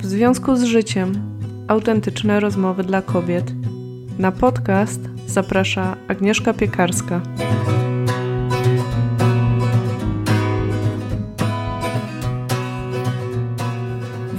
W związku z życiem autentyczne rozmowy dla kobiet. Na podcast zaprasza Agnieszka Piekarska.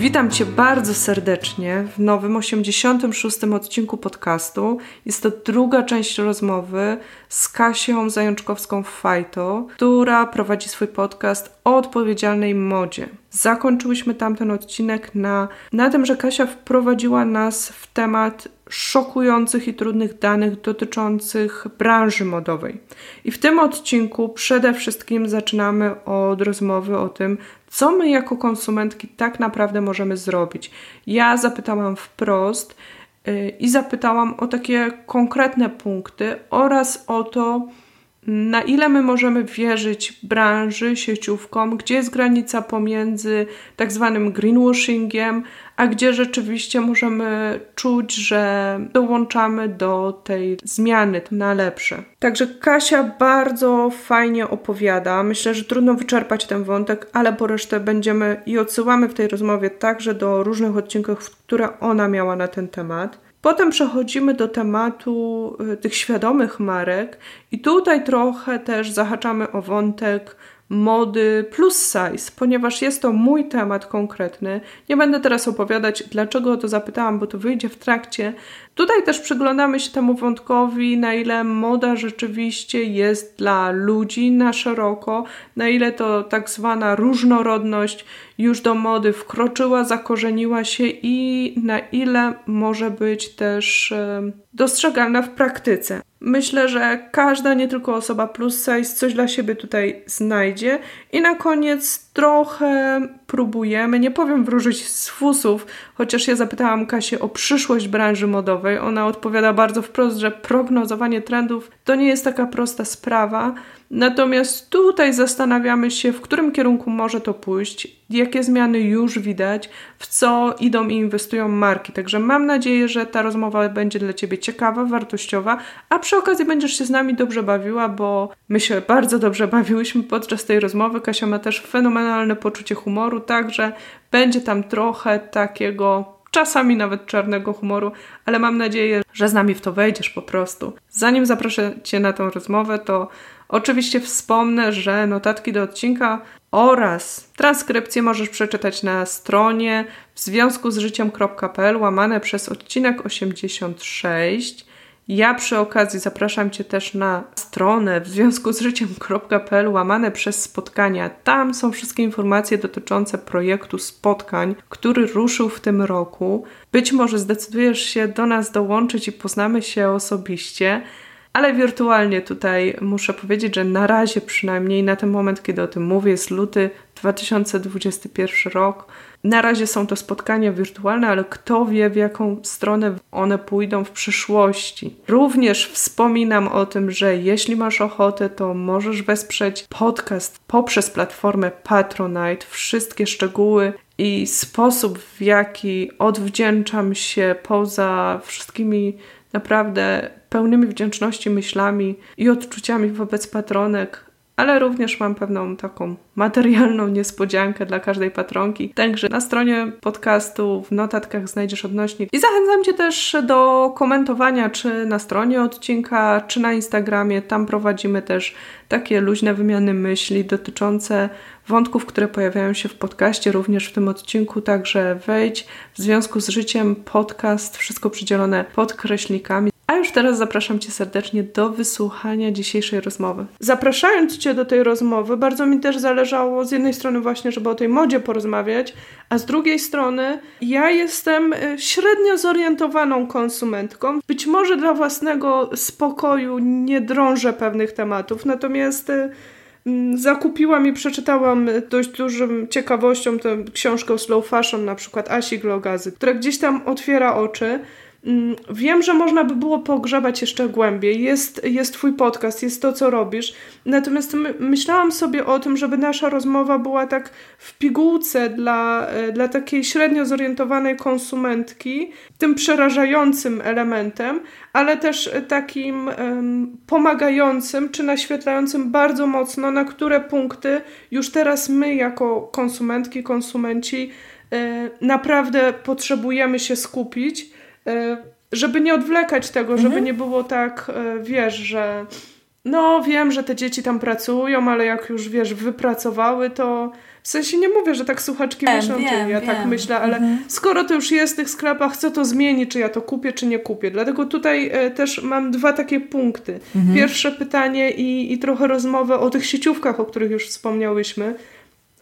Witam Cię bardzo serdecznie w nowym 86. odcinku podcastu. Jest to druga część rozmowy z Kasią Zajączkowską-Fajto, która prowadzi swój podcast o odpowiedzialnej modzie. Zakończyłyśmy tamten odcinek na, na tym, że Kasia wprowadziła nas w temat szokujących i trudnych danych dotyczących branży modowej. I w tym odcinku przede wszystkim zaczynamy od rozmowy o tym, co my jako konsumentki tak naprawdę możemy zrobić. Ja zapytałam wprost yy, i zapytałam o takie konkretne punkty oraz o to, na ile my możemy wierzyć branży, sieciówkom, gdzie jest granica pomiędzy tak zwanym greenwashingiem, a gdzie rzeczywiście możemy czuć, że dołączamy do tej zmiany na lepsze. Także Kasia bardzo fajnie opowiada. Myślę, że trudno wyczerpać ten wątek, ale po resztę będziemy i odsyłamy w tej rozmowie także do różnych odcinków, które ona miała na ten temat. Potem przechodzimy do tematu y, tych świadomych marek, i tutaj trochę też zahaczamy o wątek mody plus size, ponieważ jest to mój temat konkretny. Nie będę teraz opowiadać, dlaczego o to zapytałam, bo to wyjdzie w trakcie. Tutaj też przyglądamy się temu wątkowi, na ile moda rzeczywiście jest dla ludzi na szeroko, na ile to tak zwana różnorodność już do mody wkroczyła, zakorzeniła się i na ile może być też dostrzegalna w praktyce. Myślę, że każda, nie tylko osoba plus size, coś dla siebie tutaj znajdzie. I na koniec trochę próbujemy, nie powiem wróżyć z fusów, chociaż ja zapytałam Kasię o przyszłość branży modowej. Ona odpowiada bardzo wprost, że prognozowanie trendów to nie jest taka prosta sprawa. Natomiast tutaj zastanawiamy się, w którym kierunku może to pójść, jakie zmiany już widać, w co idą i inwestują marki. Także mam nadzieję, że ta rozmowa będzie dla Ciebie ciekawa, wartościowa, a przy okazji będziesz się z nami dobrze bawiła, bo my się bardzo dobrze bawiłyśmy podczas tej rozmowy. Kasia ma też fenomenalne poczucie humoru, także będzie tam trochę takiego czasami nawet czarnego humoru, ale mam nadzieję, że z nami w to wejdziesz po prostu. Zanim zaproszę Cię na tą rozmowę, to oczywiście wspomnę, że notatki do odcinka oraz transkrypcję możesz przeczytać na stronie w związku z życiem.pl łamane przez odcinek 86. Ja przy okazji zapraszam Cię też na stronę w związku z życiem.pl łamane przez spotkania. Tam są wszystkie informacje dotyczące projektu spotkań, który ruszył w tym roku. Być może zdecydujesz się do nas dołączyć i poznamy się osobiście. Ale wirtualnie tutaj muszę powiedzieć, że na razie przynajmniej na ten moment, kiedy o tym mówię, jest luty 2021 rok. Na razie są to spotkania wirtualne, ale kto wie, w jaką stronę one pójdą w przyszłości. Również wspominam o tym, że jeśli masz ochotę, to możesz wesprzeć podcast poprzez platformę Patronite. Wszystkie szczegóły i sposób, w jaki odwdzięczam się poza wszystkimi naprawdę pełnymi wdzięczności myślami i odczuciami wobec patronek, ale również mam pewną taką materialną niespodziankę dla każdej patronki. Także na stronie podcastu w notatkach znajdziesz odnośnik. I zachęcam Cię też do komentowania, czy na stronie odcinka, czy na Instagramie. Tam prowadzimy też takie luźne wymiany myśli dotyczące wątków, które pojawiają się w podcaście, również w tym odcinku. Także wejdź w związku z życiem podcast, wszystko przydzielone podkreślikami a już teraz zapraszam Cię serdecznie do wysłuchania dzisiejszej rozmowy. Zapraszając Cię do tej rozmowy, bardzo mi też zależało z jednej strony właśnie, żeby o tej modzie porozmawiać, a z drugiej strony ja jestem y, średnio zorientowaną konsumentką. Być może dla własnego spokoju nie drążę pewnych tematów, natomiast y, mm, zakupiłam i przeczytałam dość dużym ciekawością tę książkę Slow Fashion, na przykład Asi Glogazy, która gdzieś tam otwiera oczy. Mm, wiem, że można by było pogrzebać jeszcze głębiej. Jest, jest Twój podcast, jest to, co robisz. Natomiast my, myślałam sobie o tym, żeby nasza rozmowa była tak w pigułce dla, e, dla takiej średnio zorientowanej konsumentki, tym przerażającym elementem, ale też takim um, pomagającym czy naświetlającym bardzo mocno, na które punkty już teraz my, jako konsumentki, konsumenci, naprawdę potrzebujemy się skupić, żeby nie odwlekać tego, żeby mhm. nie było tak, wiesz, że no wiem, że te dzieci tam pracują, ale jak już wiesz, wypracowały, to w sensie nie mówię, że tak słuchaczki wiem, myślą, wiem, ja tak wiem. tak myślę, ale mhm. skoro to już jest w tych sklepach, co to zmieni, czy ja to kupię, czy nie kupię. Dlatego tutaj e, też mam dwa takie punkty. Mhm. Pierwsze pytanie i, i trochę rozmowę o tych sieciówkach, o których już wspomniałyśmy.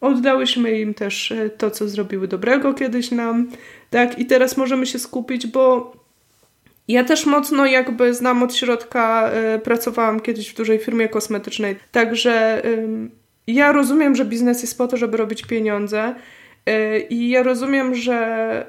Oddałyśmy im też e, to, co zrobiły dobrego kiedyś nam, tak? I teraz możemy się skupić, bo ja też mocno jakby znam od środka, y, pracowałam kiedyś w dużej firmie kosmetycznej, także ja rozumiem, że biznes jest po to, żeby robić pieniądze y, i ja rozumiem, że,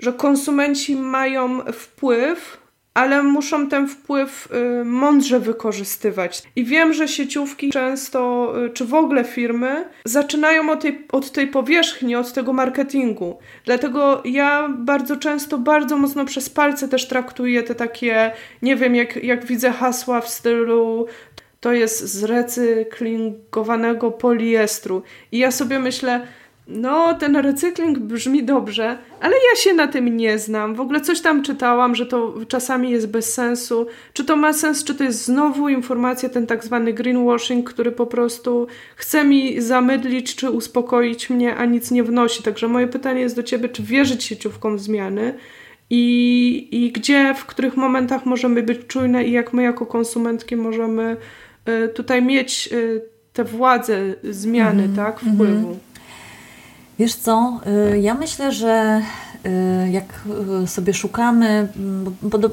że konsumenci mają wpływ ale muszą ten wpływ y, mądrze wykorzystywać. I wiem, że sieciówki często, y, czy w ogóle firmy, zaczynają od tej, od tej powierzchni, od tego marketingu. Dlatego ja bardzo często, bardzo mocno przez palce też traktuję te takie, nie wiem, jak, jak widzę hasła w stylu to jest z recyklingowanego poliestru. I ja sobie myślę, no, ten recykling brzmi dobrze, ale ja się na tym nie znam. W ogóle coś tam czytałam, że to czasami jest bez sensu. Czy to ma sens, czy to jest znowu informacja, ten tak zwany greenwashing, który po prostu chce mi zamydlić, czy uspokoić mnie, a nic nie wnosi. Także moje pytanie jest do Ciebie, czy wierzyć sieciówkom w zmiany i, i gdzie, w których momentach możemy być czujne i jak my jako konsumentki możemy y, tutaj mieć y, te władze zmiany, mm, tak, wpływu. Mm. Wiesz co, y, ja myślę, że y, jak y, sobie szukamy,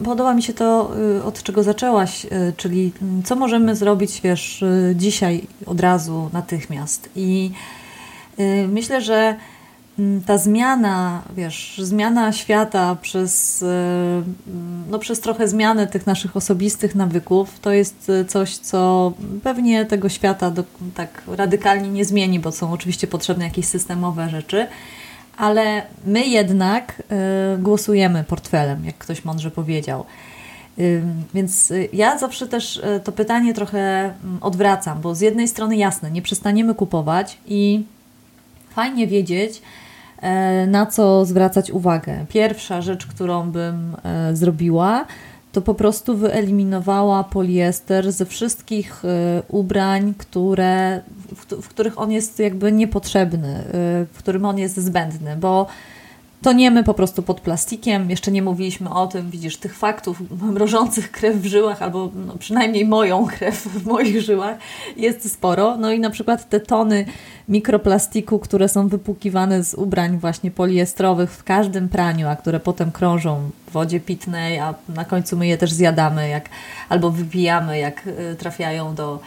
podoba mi się to, od czego zaczęłaś, czyli mm, co możemy zrobić, wiesz, dzisiaj, od razu, natychmiast. I myślę, że ta zmiana, wiesz, zmiana świata przez, e, no, przez trochę zmianę tych naszych osobistych nawyków, to jest e, coś, co pewnie tego świata do, tak radykalnie nie zmieni, bo są oczywiście potrzebne jakieś systemowe rzeczy, ale my jednak y, głosujemy portfelem, jak ktoś mądrze powiedział. Więc ja zawsze też to pytanie trochę mm, odwracam, bo z jednej strony jasne, nie przestaniemy kupować i fajnie wiedzieć, E, na co zwracać uwagę. Pierwsza rzecz, którą bym e, zrobiła, to po prostu wyeliminowała poliester ze wszystkich e, ubrań, które, w, w których on jest jakby niepotrzebny, w którym on jest zbędny, bo toniemy po prostu pod plastikiem. Jeszcze nie mówiliśmy o tym, widzisz, tych faktów mrożących krew w żyłach, albo no, przynajmniej moją krew w moich żyłach jest sporo. No i na przykład te tony mikroplastiku, które są wypłukiwane z ubrań właśnie poliestrowych w każdym praniu, a które potem krążą w wodzie pitnej, a na końcu my je też zjadamy, jak, albo wypijamy, jak y, trafiają do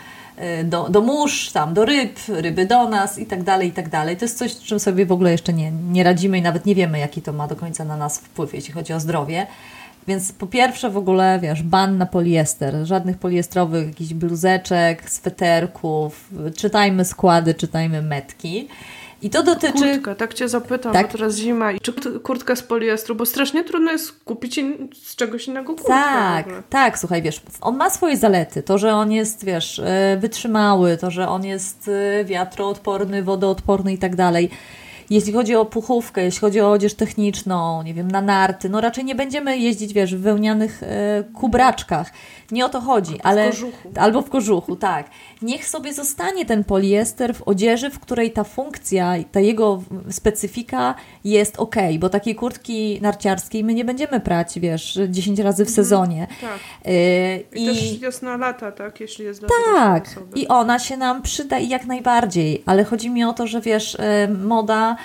do, do mórz, tam do ryb, ryby do nas i tak dalej, i tak dalej. To jest coś, czym sobie w ogóle jeszcze nie, nie radzimy i nawet nie wiemy, jaki to ma do końca na nas wpływ, jeśli chodzi o zdrowie. Więc po pierwsze w ogóle, wiesz, ban na poliester, żadnych poliestrowych jakichś bluzeczek, sweterków, czytajmy składy, czytajmy metki. I to dotyczy... Kurtka, tak Cię zapytam, tak? bo teraz zima. I czy kurtka z poliestru? Bo strasznie trudno jest kupić z czegoś innego kurtkę. Tak, tak, słuchaj, wiesz, on ma swoje zalety. To, że on jest, wiesz, e, wytrzymały, to, że on jest e, wiatroodporny, wodoodporny i tak dalej. Jeśli chodzi o puchówkę, jeśli chodzi o odzież techniczną, nie wiem, na narty, no raczej nie będziemy jeździć, wiesz, w wełnianych e, kubraczkach. Nie o to chodzi, ale... W kożuchu. Albo w kożuchu, tak. Niech sobie zostanie ten poliester w odzieży, w której ta funkcja, ta jego specyfika jest ok, bo takiej kurtki narciarskiej my nie będziemy prać, wiesz, 10 razy w mhm, sezonie. tak. Y I, I też wiosna lata, tak, jeśli jest dla Tak, i ona się nam przyda i jak najbardziej, ale chodzi mi o to, że wiesz, y moda E,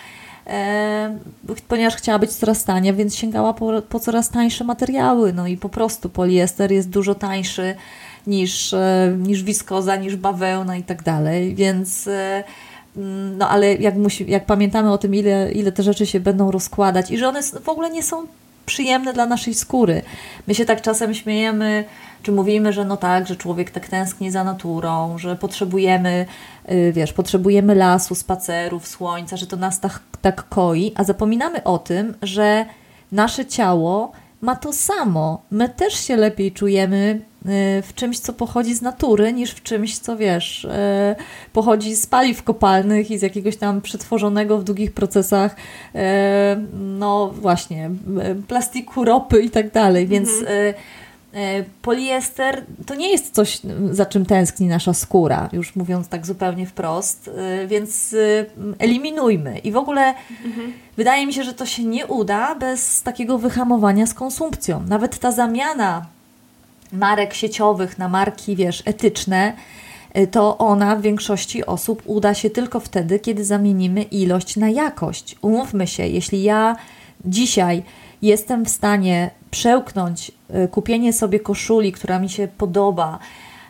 ponieważ chciała być coraz tania, więc sięgała po, po, coraz tańsze materiały. No i po prostu poliester jest dużo tańszy niż, e, niż wiskoza, niż bawełna i tak dalej, więc e, no ale jak, musi, jak pamiętamy o tym, ile, ile te rzeczy się będą rozkładać i że one w ogóle nie są przyjemne dla naszej skóry. My się tak czasem śmiejemy, czy mówimy, że no tak, że człowiek tak tęskni za naturą, że potrzebujemy, y, wiesz, potrzebujemy lasu, spacerów, słońca, że to nas tak, tak koi, a zapominamy o tym, że nasze ciało ma to samo. My też się lepiej czujemy w czymś, co pochodzi z natury, niż w czymś, co wiesz, pochodzi z paliw kopalnych i z jakiegoś tam przetworzonego w długich procesach, no właśnie, plastiku, ropy i tak dalej. Więc mhm. Poliester to nie jest coś, za czym tęskni nasza skóra, już mówiąc tak zupełnie wprost, więc eliminujmy. I w ogóle mhm. wydaje mi się, że to się nie uda bez takiego wyhamowania z konsumpcją. Nawet ta zamiana marek sieciowych na marki, wiesz, etyczne, to ona w większości osób uda się tylko wtedy, kiedy zamienimy ilość na jakość. Umówmy się, jeśli ja dzisiaj jestem w stanie przełknąć e, kupienie sobie koszuli, która mi się podoba,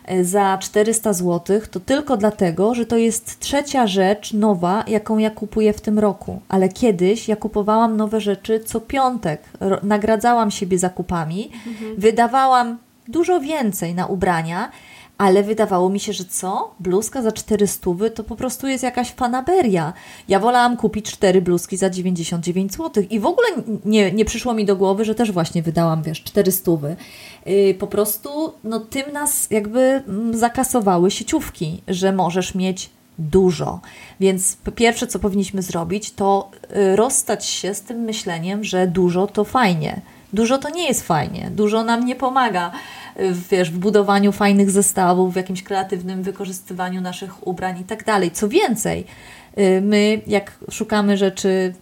e, za 400 zł, to tylko dlatego, że to jest trzecia rzecz nowa, jaką ja kupuję w tym roku. Ale kiedyś ja kupowałam nowe rzeczy co piątek, nagradzałam siebie zakupami, mhm. wydawałam dużo więcej na ubrania ale wydawało mi się, że co? Bluzka za 400 to po prostu jest jakaś fanaberia. Ja wolałam kupić cztery bluzki za 99 zł i w ogóle nie, nie przyszło mi do głowy, że też właśnie wydałam, wiesz, 400. Yy, po prostu no, tym nas jakby mm, zakasowały sieciówki, że możesz mieć dużo. Więc pierwsze, co powinniśmy zrobić, to y, rozstać się z tym myśleniem, że dużo to fajnie. Dużo to nie jest fajnie, dużo nam nie pomaga w, wiesz, w budowaniu fajnych zestawów, w jakimś kreatywnym wykorzystywaniu naszych ubrań i tak dalej. Co więcej, y, my jak szukamy rzeczy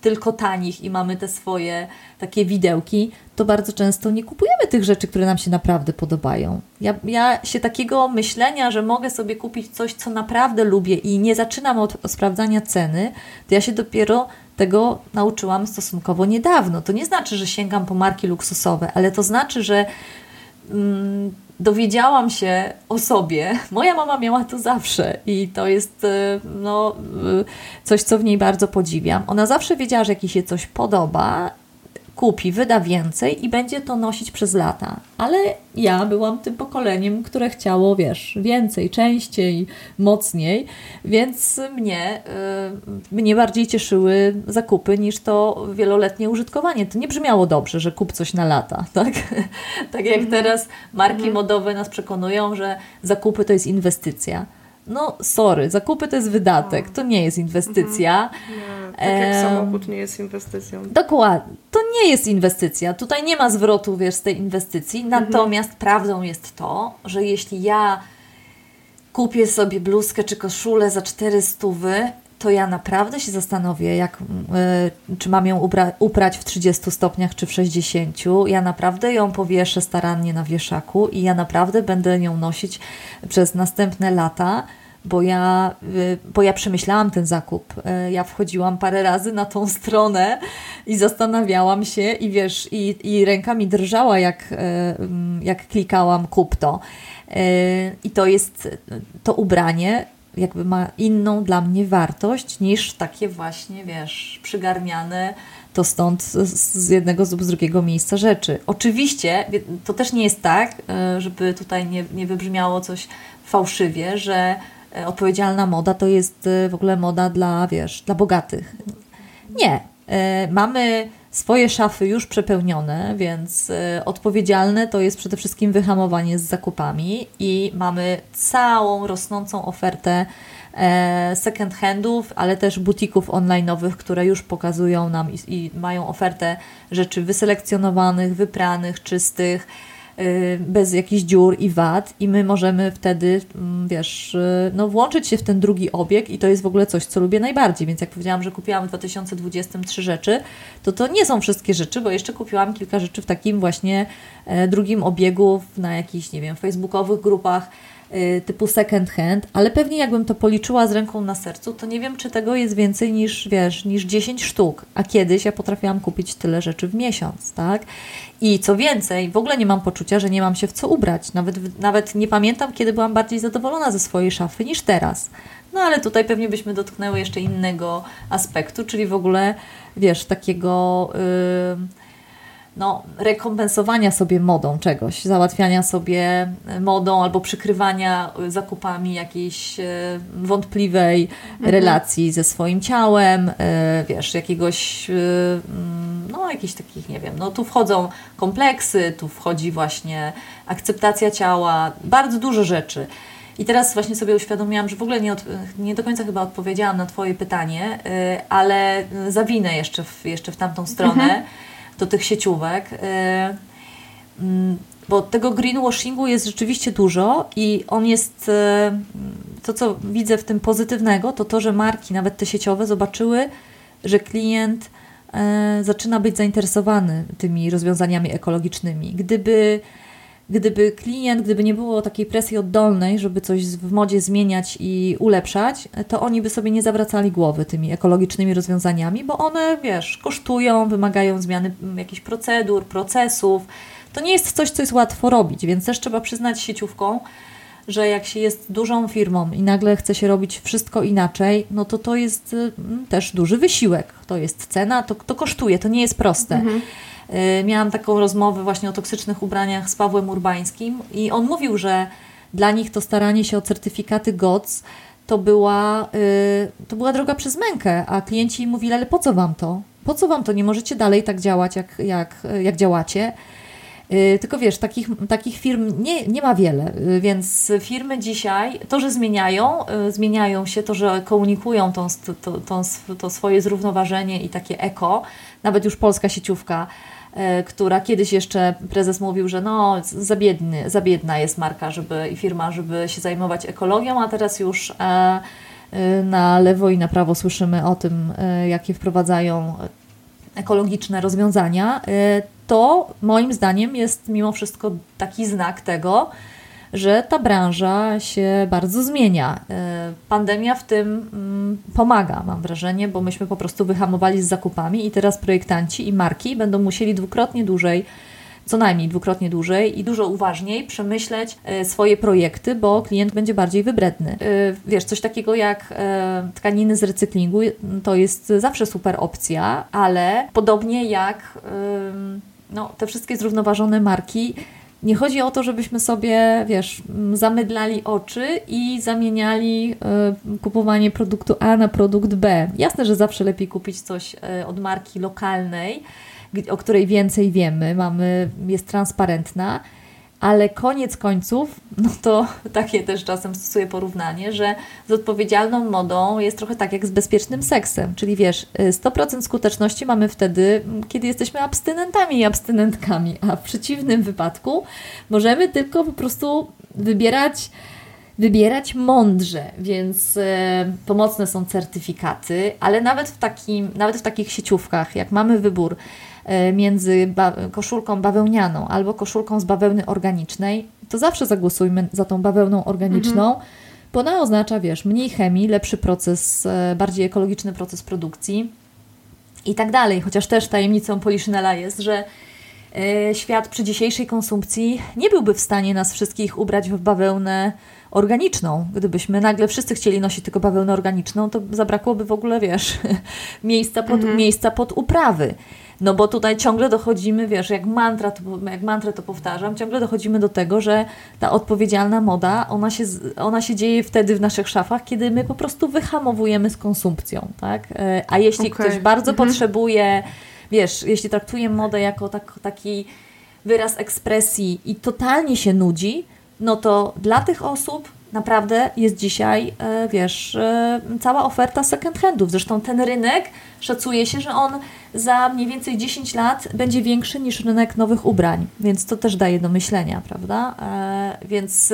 tylko tanich i mamy te swoje takie widełki, to bardzo często nie kupujemy tych rzeczy, które nam się naprawdę podobają. Ja, ja się takiego myślenia, że mogę sobie kupić coś, co naprawdę lubię i nie zaczynam od sprawdzania ceny, to ja się dopiero tego nauczyłam stosunkowo niedawno. To nie znaczy, że sięgam po marki luksusowe, ale to znaczy, że mm, dowiedziałam się o sobie. Moja mama miała to zawsze i to jest e, no, e, coś, co w niej bardzo podziwiam. Ona zawsze wiedziała, że jak jej się coś podoba kupi, wyda więcej i będzie to nosić przez lata. Ale ja byłam tym pokoleniem, które chciało, wiesz, więcej, częściej, mocniej, więc mnie, y, mnie bardziej cieszyły zakupy niż to wieloletnie użytkowanie. To nie brzmiało dobrze, że kup coś na lata, tak? tak jak mhm. teraz marki mhm. modowe nas przekonują, że zakupy to jest inwestycja. No, sorry, zakupy to jest wydatek, to nie jest inwestycja. Nie, tak jak samochód nie jest inwestycją. Dokładnie, to nie jest inwestycja. Tutaj nie ma zwrotu, wiesz, z tej inwestycji. Mhm. Natomiast mhm. prawdą jest to, że jeśli ja kupię sobie bluzkę czy koszulę za 400, to ja naprawdę się zastanowię, jak, yy, czy mam ją ubra- uprać w 30 stopniach czy w 60. Ja naprawdę ją powieszę starannie na wieszaku i ja naprawdę będę ją nosić przez następne lata bo ja, y, bo ja przemyślałam ten zakup. Y, ja wchodziłam parę razy na tą stronę i zastanawiałam się i wiesz, i, i ręka mi drżała jak, y, jak klikałam kup to. I to jest to ubranie jakby ma inną dla mnie wartość niż takie właśnie, wiesz, przygarniane to stąd z jednego z drugiego miejsca rzeczy. Oczywiście to też nie jest tak, żeby tutaj nie, nie wybrzmiało coś fałszywie, że E, odpowiedzialna moda to jest e, w ogóle moda dla, wiesz, dla bogatych. Nie. E, mamy swoje szafy już przepełnione, więc odpowiedzialne to jest przede wszystkim wyhamowanie z zakupami i mamy całą rosnącą ofertę second handów, ale też butików online'owych, które już pokazują nam i, i mają ofertę rzeczy wyselekcjonowanych, wypranych, czystych, bez jakichś dziur i wad i my możemy wtedy, mm, wiesz, y, no włączyć się w ten drugi obieg i to jest w ogóle coś, co lubię najbardziej, więc jak powiedziałam, że kupiłam w 2023 rzeczy, to to nie są wszystkie rzeczy, bo jeszcze kupiłam kilka rzeczy w takim właśnie e, drugim obiegu na jakichś, nie wiem, facebookowych grupach, Y, typu second hand, ale pewnie jakbym to policzyła z ręką na sercu, to nie wiem, czy tego jest więcej niż, wiesz, niż 10 sztuk, a kiedyś ja potrafiłam kupić tyle rzeczy w miesiąc, tak? I co więcej, w ogóle nie mam poczucia, że nie mam się w co ubrać. Nawet, nawet nie pamiętam, kiedy byłam bardziej zadowolona ze swojej szafy niż teraz. No ale tutaj pewnie byśmy dotknęły jeszcze innego aspektu, czyli w ogóle, wiesz, takiego... Yy, no, rekompensowania sobie modą czegoś, załatwiania sobie e, modą albo przykrywania e, zakupami jakiejś e, wątpliwej mhm. relacji ze swoim ciałem, wiesz, jakiegoś mm, no jakichś takich, nie wiem, no tu wchodzą kompleksy, tu wchodzi właśnie akceptacja ciała, bardzo dużo rzeczy. I teraz właśnie sobie uświadomiłam, że w ogóle nie, od, nie do końca chyba odpowiedziałam na Twoje pytanie, ale zawinę jeszcze w, jeszcze w tamtą stronę mhm. Do tych sieciówek. Y, mm, bo tego greenwashingu jest rzeczywiście dużo i on jest, y, to co widzę w tym pozytywnego, to to, że marki, nawet te sieciowe, zobaczyły, że klient zaczyna być zainteresowany tymi rozwiązaniami ekologicznymi. Gdyby gdyby klient, gdyby nie było takiej presji oddolnej, żeby coś w modzie zmieniać i ulepszać, to oni by sobie nie zawracali głowy tymi ekologicznymi rozwiązaniami, bo one, wiesz, kosztują, wymagają zmiany jakichś procedur, procesów. To nie jest coś, co jest łatwo robić, więc też trzeba przyznać sieciówką, że jak się jest dużą firmą i nagle chce się robić wszystko inaczej, no to to jest mm, też duży wysiłek. To jest cena, to, to kosztuje, to nie jest proste. Mhm. Y, miałam taką rozmowę właśnie o toksycznych ubraniach z Pawłem Urbańskim i on mówił, że dla nich to staranie się o certyfikaty GOTS to była, y, to była droga przez mękę, a klienci mówili, ale po co Wam to? Po co Wam to? Nie możecie dalej tak działać, jak, jak, jak działacie. Y, tylko wiesz, takich, takich firm nie, nie ma wiele, więc firmy dzisiaj to, że zmieniają, zmieniają się, to, że komunikują tą, to, to, to swoje zrównoważenie i takie eko, nawet już polska sieciówka która kiedyś jeszcze prezes mówił, że no za, biedny, za biedna jest marka żeby, i firma, żeby się zajmować ekologią, a teraz już e, e, na lewo i na prawo słyszymy o tym, jakie wprowadzają ekologiczne rozwiązania, to moim zdaniem jest mimo wszystko taki znak tego, że ta branża się bardzo zmienia. E, pandemia w tym mm, pomaga, mam wrażenie, bo myśmy po prostu wyhamowali z zakupami i teraz projektanci i marki będą musieli dwukrotnie dłużej co najmniej dwukrotnie dłużej i dużo uważniej przemyśleć e, swoje projekty, bo klient będzie bardziej wybredny. E, wiesz, coś takiego jak tkaniny z recyklingu to jest zawsze super opcja, ale podobnie jak no, te wszystkie zrównoważone marki nie chodzi o to, żebyśmy sobie, wiesz, zamydlali oczy i zamieniali y, kupowanie produktu A na produkt B. Jasne, że zawsze lepiej kupić coś y, od marki lokalnej, o której więcej wiemy, mamy, jest transparentna, ale koniec końców, no to takie też czasem stosuję porównanie, że z odpowiedzialną modą jest trochę tak jak z bezpiecznym seksem, czyli wiesz, 100% skuteczności mamy wtedy, kiedy jesteśmy abstynentami i abstynentkami, a w przeciwnym wypadku możemy tylko po prostu wybierać wybierać mądrze, więc e, pomocne są certyfikaty, ale nawet w, takim, nawet w takich sieciówkach, jak mamy wybór między ba koszulką bawełnianą albo koszulką z bawełny organicznej, to zawsze zagłosujmy za tą bawełną organiczną, mhm. bo ona oznacza, wiesz, mniej chemii, lepszy proces, e, bardziej ekologiczny proces produkcji i tak dalej. Chociaż też tajemnicą Poliszynela jest, że e, świat przy dzisiejszej konsumpcji nie byłby w stanie nas wszystkich ubrać w bawełnę organiczną. Gdybyśmy nagle wszyscy chcieli nosić tylko bawełnę organiczną, to zabrakłoby w ogóle, wiesz, miejsca pod, mhm. miejsca pod uprawy. No bo tutaj ciągle dochodzimy, wiesz, jak, mantra, to, jak mantrę to powtarzam, ciągle dochodzimy do tego, że ta odpowiedzialna moda, ona się, ona się dzieje wtedy w naszych szafach, kiedy my po prostu wyhamowujemy z konsumpcją, tak? E, a jeśli okay. ktoś bardzo mhm. potrzebuje, wiesz, jeśli traktuje modę jako tak, taki wyraz ekspresji i totalnie się nudzi, no to dla tych osób naprawdę jest dzisiaj, e, wiesz, e, cała oferta second handów. Zresztą ten rynek szacuje się, że on za mniej więcej 10 lat będzie większy niż rynek nowych ubrań, więc to też daje do myślenia, prawda? E, więc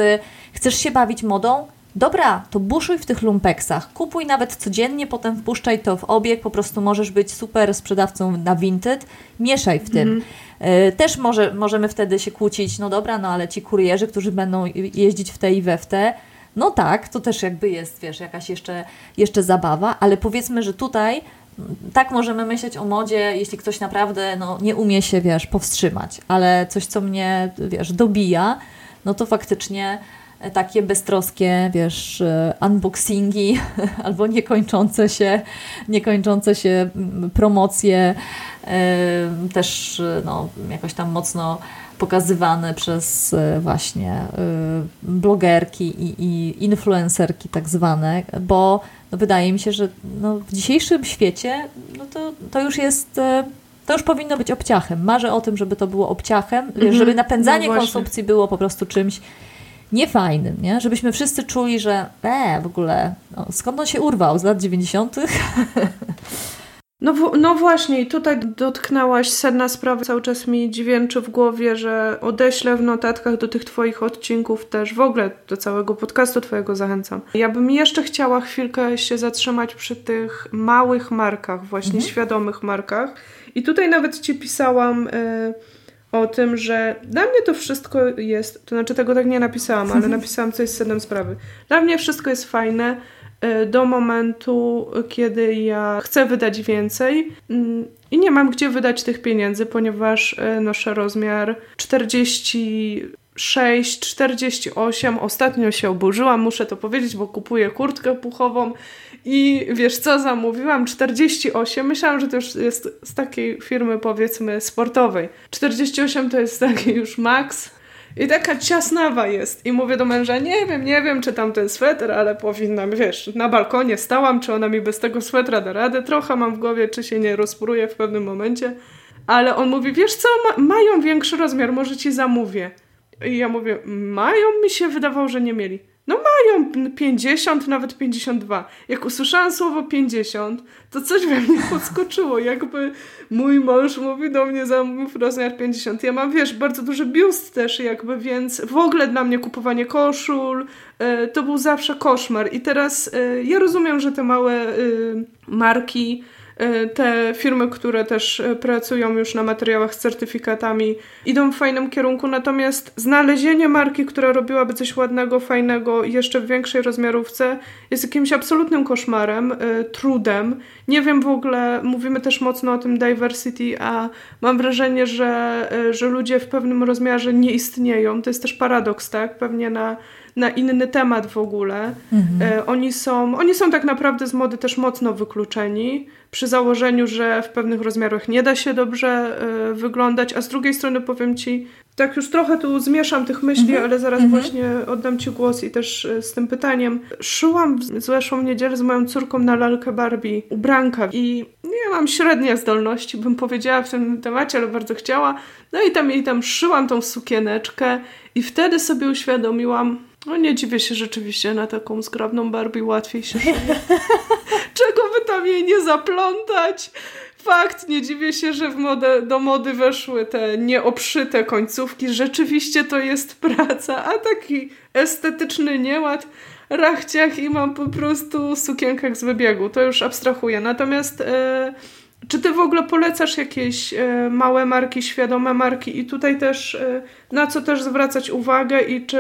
chcesz się bawić modą? Dobra, to buszuj w tych lumpeksach, kupuj nawet codziennie, potem wpuszczaj to w obieg, po prostu możesz być super sprzedawcą na Vinted, mieszaj w tym. Mm. Też może, możemy wtedy się kłócić, no dobra, no ale ci kurierzy, którzy będą jeździć w te i we w te, no tak, to też jakby jest, wiesz, jakaś jeszcze, jeszcze zabawa, ale powiedzmy, że tutaj mm, tak możemy myśleć o modzie, jeśli ktoś naprawdę no, nie umie się, wiesz, powstrzymać, ale coś, co mnie, wiesz, dobija, no to faktycznie takie beztroskie, wiesz, e, unboxingi albo niekończące się, niekończące się mm, promocje, też e, no, jakoś tam mocno pokazywane przez e, właśnie e, blogerki i, i influencerki tak zwane, bo no wydaje mi się, że no w dzisiejszym świecie no to, to już jest e, to już powinno być obciachem. Marzę o tym, żeby to było obciachem, mhm. żeby napędzanie no konsumpcji było po prostu czymś niefajnym, nie? Żebyśmy wszyscy czuli, że e, w ogóle, no, skąd on się urwał? Z lat 90. No, no właśnie, i tutaj dotknęłaś sedna sprawy. Cały czas mi dźwięczy w głowie, że odeślę w notatkach do tych Twoich odcinków też, w ogóle do całego podcastu Twojego zachęcam. Ja bym jeszcze chciała chwilkę się zatrzymać przy tych małych markach, właśnie mhm. świadomych markach. I tutaj nawet Ci pisałam. Y o tym, że dla mnie to wszystko jest, to znaczy tego tak nie napisałam, ale napisałam coś z sednem sprawy. Dla mnie wszystko jest fajne y, do momentu, kiedy ja chcę wydać więcej mm, i nie mam gdzie wydać tych pieniędzy, ponieważ y, noszę rozmiar 40 6, 48. Ostatnio się oburzyłam, muszę to powiedzieć, bo kupuję kurtkę puchową i wiesz co, zamówiłam 48. Myślałam, że to już jest z takiej firmy powiedzmy sportowej. 48 to jest taki już maks. I taka ciasnawa jest. I mówię do męża, nie wiem, nie wiem, czy tam ten sweter, ale powinnam, wiesz, na balkonie stałam, czy ona mi bez tego swetra da radę. Trochę mam w głowie, czy się nie rozpruje w pewnym momencie. Ale on mówi, wiesz co, ma mają większy rozmiar, może ci zamówię. I ja mówię, mają? Mi się wydawało, że nie mieli. No mają 50, nawet 52. Jak usłyszałam słowo 50, to coś we mnie podskoczyło. Jakby mój mąż mówi do mnie, zamów rozmiar 50. Ja mam, wiesz, bardzo duży biust też jakby, więc w ogóle dla mnie kupowanie koszul e, to był zawsze koszmar. I teraz e, ja rozumiem, że te małe e, marki te firmy, które też e, pracują już na materiałach z certyfikatami, idą w fajnym kierunku, natomiast znalezienie marki, która robiłaby coś ładnego, fajnego, jeszcze w większej rozmiarówce, jest jakimś absolutnym koszmarem, e, trudem. Nie wiem w ogóle, mówimy też mocno o tym diversity, a mam wrażenie, że, że ludzie w pewnym rozmiarze nie istnieją. To jest też paradoks, tak? Pewnie na na inny temat w ogóle. Mhm. E, oni, są, oni są tak naprawdę z mody też mocno wykluczeni, przy założeniu, że w pewnych rozmiarach nie da się dobrze e, wyglądać, a z drugiej strony powiem Ci, tak już trochę tu zmieszam tych myśli, mhm. ale zaraz mhm. właśnie oddam Ci głos i też e, z tym pytaniem. Szyłam w zeszłą niedzielę z moją córką na lalkę Barbie ubranka i nie mam średnie zdolności, bym powiedziała w tym temacie, ale bardzo chciała. No i tam jej tam szyłam tą sukieneczkę i wtedy sobie uświadomiłam, no nie dziwię się rzeczywiście na taką zgrabną Barbie łatwiej się Czego by tam jej nie zaplątać? Fakt, nie dziwię się, że w modę, do mody weszły te nieoprzyte końcówki. Rzeczywiście to jest praca, a taki estetyczny nieład rachciach i mam po prostu sukienkach z wybiegu. To już abstrahuję. Natomiast e, czy ty w ogóle polecasz jakieś e, małe marki, świadome marki i tutaj też e, na co też zwracać uwagę i czy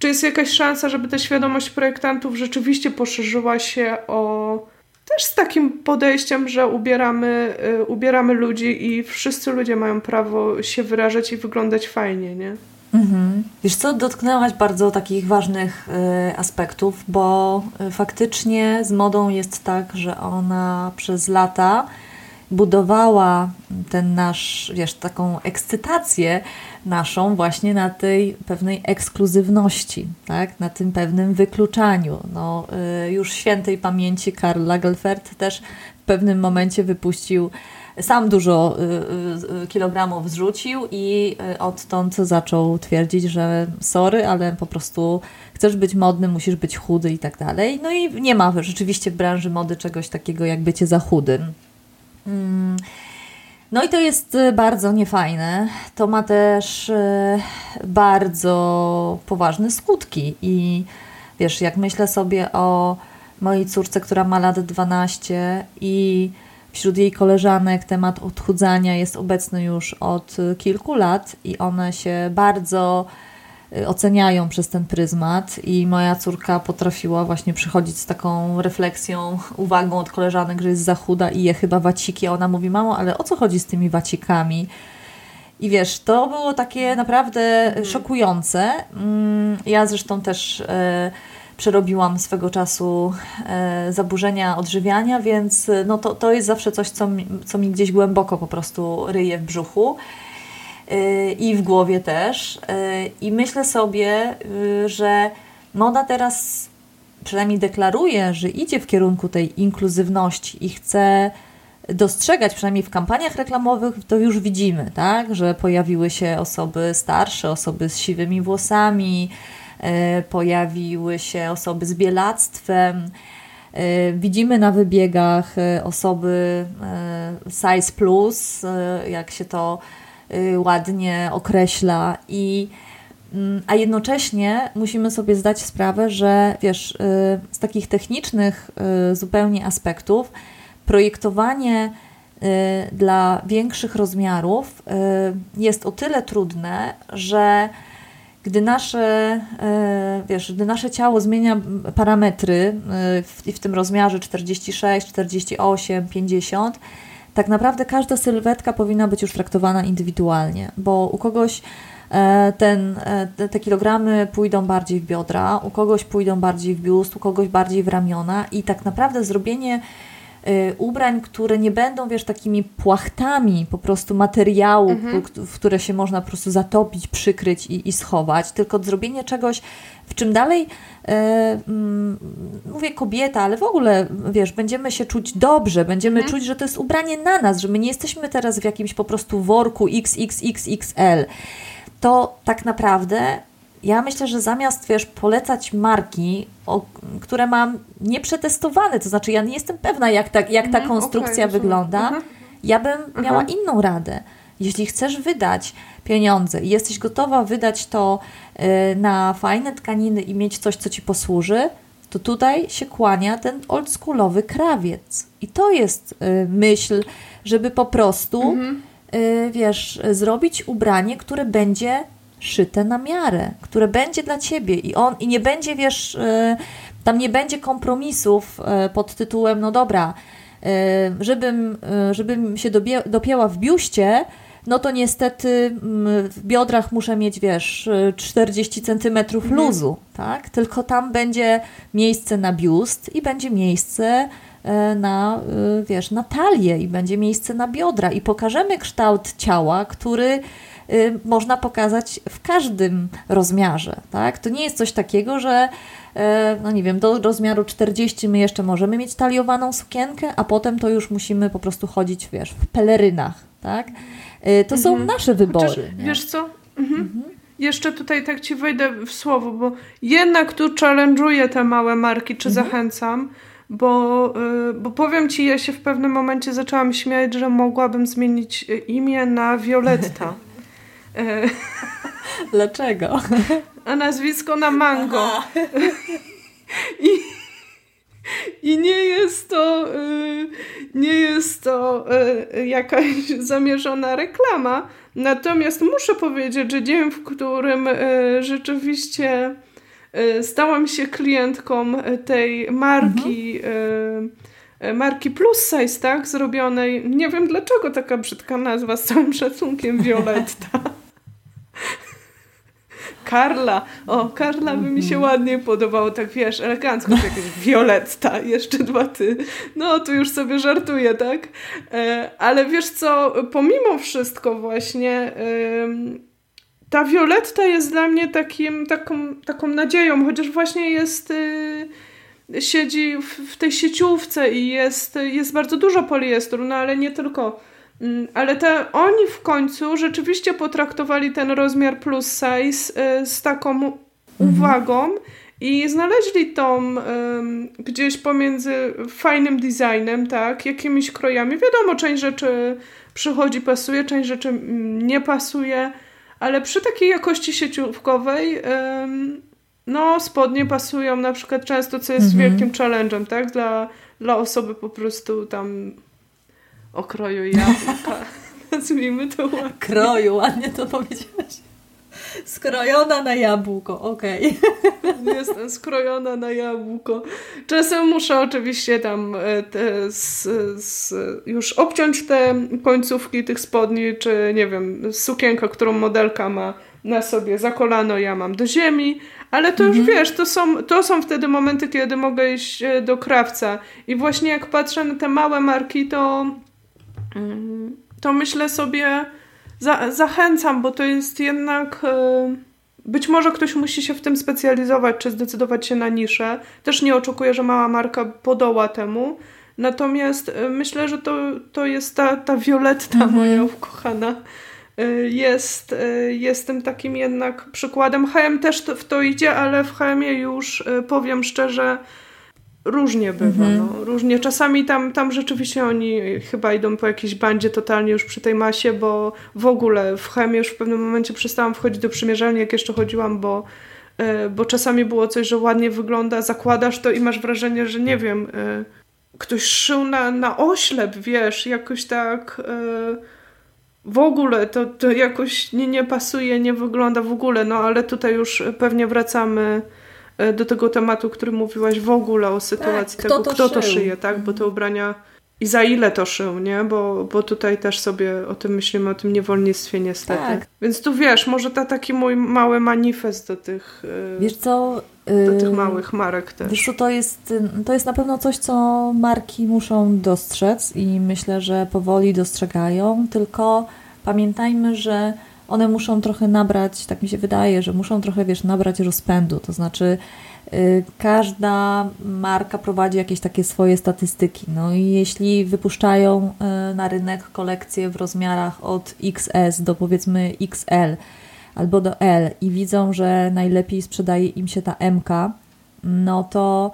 czy jest jakaś szansa, żeby ta świadomość projektantów rzeczywiście poszerzyła się o też z takim podejściem, że ubieramy, y, ubieramy ludzi i wszyscy ludzie mają prawo się wyrażać i wyglądać fajnie, nie? Mhm. Wiesz co, dotknęłaś bardzo takich ważnych y, aspektów, bo y, faktycznie z modą jest tak, że ona przez lata budowała ten nasz, wiesz, taką ekscytację naszą właśnie na tej pewnej ekskluzywności, tak? na tym pewnym wykluczaniu. No, y, już świętej pamięci Karl Lagerfeld też w pewnym momencie wypuścił sam dużo y, y, kilogramów zrzucił i odtąd zaczął twierdzić, że sorry, ale po prostu chcesz być modny, musisz być chudy i tak dalej. No i nie ma rzeczywiście w branży mody czegoś takiego jak bycie za chudym. Mm. No i to jest y, bardzo niefajne. To ma też y, bardzo poważne skutki. I wiesz, jak myślę sobie o mojej córce, która ma lat 12 i wśród jej koleżanek temat odchudzania jest obecny już od kilku lat i one się bardzo Y, oceniają przez ten pryzmat i moja córka potrafiła właśnie przychodzić z taką refleksją, uwagą od koleżanek, że jest za chuda i je chyba waciki. A ona mówi, mamo, ale o co chodzi z tymi wacikami? I wiesz, to było takie naprawdę mhm. szokujące. Mm, ja zresztą też e, przerobiłam swego czasu e, zaburzenia odżywiania, więc no to, to jest zawsze coś, co mi, co mi gdzieś głęboko po prostu ryje w brzuchu i w głowie też. Y, I myślę sobie, y, że moda teraz przynajmniej deklaruje, że idzie w kierunku tej inkluzywności i chce dostrzegać, przynajmniej w kampaniach reklamowych, to już widzimy, tak, że pojawiły się osoby starsze, osoby z siwymi włosami, e, pojawiły się osoby z bielactwem. Widzimy na wybiegach osoby size plus, jak się to ładnie określa i mm, a jednocześnie musimy sobie zdać sprawę, że wiesz, z takich technicznych zupełnie aspektów projektowanie y, dla większych rozmiarów y, jest o tyle trudne, że gdy nasze, y, wiesz, gdy nasze ciało zmienia parametry w, w tym rozmiarze 46, 48, 50, tak naprawdę każda sylwetka powinna być już traktowana indywidualnie, bo u kogoś e, ten, e, te kilogramy pójdą bardziej w biodra, u kogoś pójdą bardziej w biust, u kogoś bardziej w ramiona i tak naprawdę zrobienie ubrań, które nie będą, wiesz, takimi płachtami po prostu materiału, mhm. w które się można po prostu zatopić, przykryć i, i schować, tylko zrobienie czegoś, w czym dalej, e, mm, mówię kobieta, ale w ogóle, wiesz, będziemy się czuć dobrze, będziemy mhm. czuć, że to jest ubranie na nas, że my nie jesteśmy teraz w jakimś po prostu worku XXXXL. To tak naprawdę ja myślę, że zamiast, wiesz, polecać marki, o, które mam nieprzetestowane, to znaczy ja nie jestem pewna, jak ta, jak ta mhm, konstrukcja okay, wygląda, mhm. ja bym mhm. miała inną radę. Jeśli chcesz wydać pieniądze i jesteś gotowa wydać to y, na fajne tkaniny i mieć coś, co ci posłuży, to tutaj się kłania ten oldschoolowy krawiec. I to jest y, myśl, żeby po prostu, mhm. y, wiesz, zrobić ubranie, które będzie szyte na miarę, które będzie dla ciebie i on i nie będzie, wiesz, e, tam nie będzie kompromisów e, pod tytułem, no dobra, e, żebym, żebym się dopięła w biuście, no to niestety w biodrach muszę mieć, wiesz, 40 centymetrów mhm. luzu, tak? Tylko tam będzie miejsce na biust i będzie miejsce na, wiesz, na talię i będzie miejsce na biodra i pokażemy kształt ciała, który można pokazać w każdym rozmiarze. Tak? To nie jest coś takiego, że y, no nie wiem, do rozmiaru 40 my jeszcze możemy mieć taliowaną sukienkę, a potem to już musimy po prostu chodzić, wiesz, w pelerynach, tak? Y, to mhm. są nasze wybory. Chociaż, wiesz co? Mhm. Mhm. Jeszcze tutaj tak Ci wejdę w słowo, bo jednak tu challenge'uję te małe marki, czy mhm. zachęcam, bo, bo powiem Ci, ja się w pewnym momencie zaczęłam śmiać, że mogłabym zmienić imię na Violetta. Dlaczego? A nazwisko na mango. I, I nie jest to y, nie jest to y, jakaś zamierzona reklama. Natomiast muszę powiedzieć, że dzień, w którym y, rzeczywiście stałam się klientką tej marki mhm marki Plus Size, tak? Zrobionej, nie wiem dlaczego taka brzydka nazwa, z całym szacunkiem, Violetta. Karla. O, Karla by mi się mhm. ładnie podobało, tak wiesz, elegancko, tak jakieś Violetta, jeszcze dwa ty. No, tu już sobie żartuję, tak? E, ale wiesz co, pomimo wszystko właśnie ta Violetta jest dla mnie takim, taką, taką nadzieją, chociaż właśnie jest y, siedzi w, w tej sieciówce i jest, jest bardzo dużo poliestru, no ale nie tylko ale te, oni w końcu rzeczywiście potraktowali ten rozmiar plus size y, z taką mhm. uwagą i znaleźli tą gdzieś pomiędzy fajnym designem, tak, jakimiś krojami. Wiadomo, część rzeczy przychodzi, pasuje, część rzeczy mm, nie pasuje, ale przy takiej jakości sieciówkowej no spodnie pasują na przykład często, co jest mhm. wielkim challenge'em, tak, dla, dla osoby po prostu tam okroju jabłka. Nazwijmy to ładnie. Kroju, ładnie to powiedziałaś. Skrojona na jabłko, okej. Okay. Jestem skrojona na jabłko. Czasem muszę oczywiście tam e, te z, z, już obciąć te końcówki tych spodni, czy nie wiem, sukienka, którą modelka ma na sobie za kolano, ja mam do ziemi, ale to już mhm. wiesz, to są, to są wtedy momenty, kiedy mogę iść e, do krawca. I właśnie jak patrzę na te małe marki, to to myślę sobie, za, zachęcam, bo to jest jednak. E, być może ktoś musi się w tym specjalizować, czy zdecydować się na niszę. Też nie oczekuję, że mała marka podoła temu. Natomiast y, myślę, że to, to jest ta, ta Violetta mhm. moja ukochana. Y, jest, jest tym takim jednak przykładem. HM też w to idzie, ale w HM już powiem szczerze, różnie bywa. Mhm. No. Różnie. Czasami tam, tam rzeczywiście oni chyba idą po jakiejś bandzie totalnie już przy tej masie, bo w ogóle w chemii już w pewnym momencie przestałam wchodzić do przymierzalni, jak jeszcze chodziłam, bo, e, bo czasami było coś, że ładnie wygląda, zakładasz to i masz wrażenie, że nie wiem, e, ktoś szył na, na oślep, wiesz, jakoś tak e, w ogóle to, to jakoś nie, nie pasuje, nie wygląda w ogóle, no ale tutaj już pewnie wracamy do tego tematu, który mówiłaś w ogóle o sytuacji tak, tego, kto, to, kto to szyje, tak? Bo te ubrania i za ile to szył, nie? Bo, bo tutaj też sobie o tym myślimy, o tym niewolnictwie niestety. Tak. Więc tu wiesz, może to taki mój mały manifest do tych, e, wiesz co, do tych małych marek też. Wiesz co, to jest, to jest na pewno coś, co marki muszą dostrzec i myślę, że powoli dostrzegają, tylko pamiętajmy, że one muszą trochę nabrać, tak mi się wydaje, że muszą trochę, wiesz, nabrać rozpędu, to znaczy y, każda marka prowadzi jakieś takie swoje statystyki. No i jeśli wypuszczają y, na rynek kolekcje w rozmiarach od XS do powiedzmy XL albo do L i widzą, że najlepiej sprzedaje im się ta MK, no to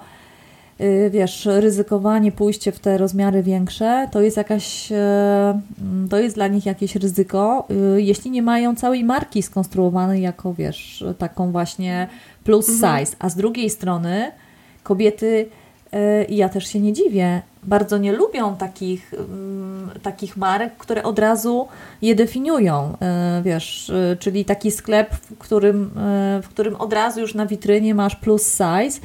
wiesz, ryzykowanie, pójście w te rozmiary większe, to jest jakaś, e, to jest dla nich jakieś ryzyko, y, jeśli nie mają całej marki skonstruowanej jako, wiesz, taką właśnie plus mhm. size. A z drugiej strony kobiety, i ja też się nie dziwię, bardzo nie lubią takich, mm, takich marek, które od razu je definiują, wiesz, czyli taki sklep, w którym, w którym od razu już na witrynie masz plus size,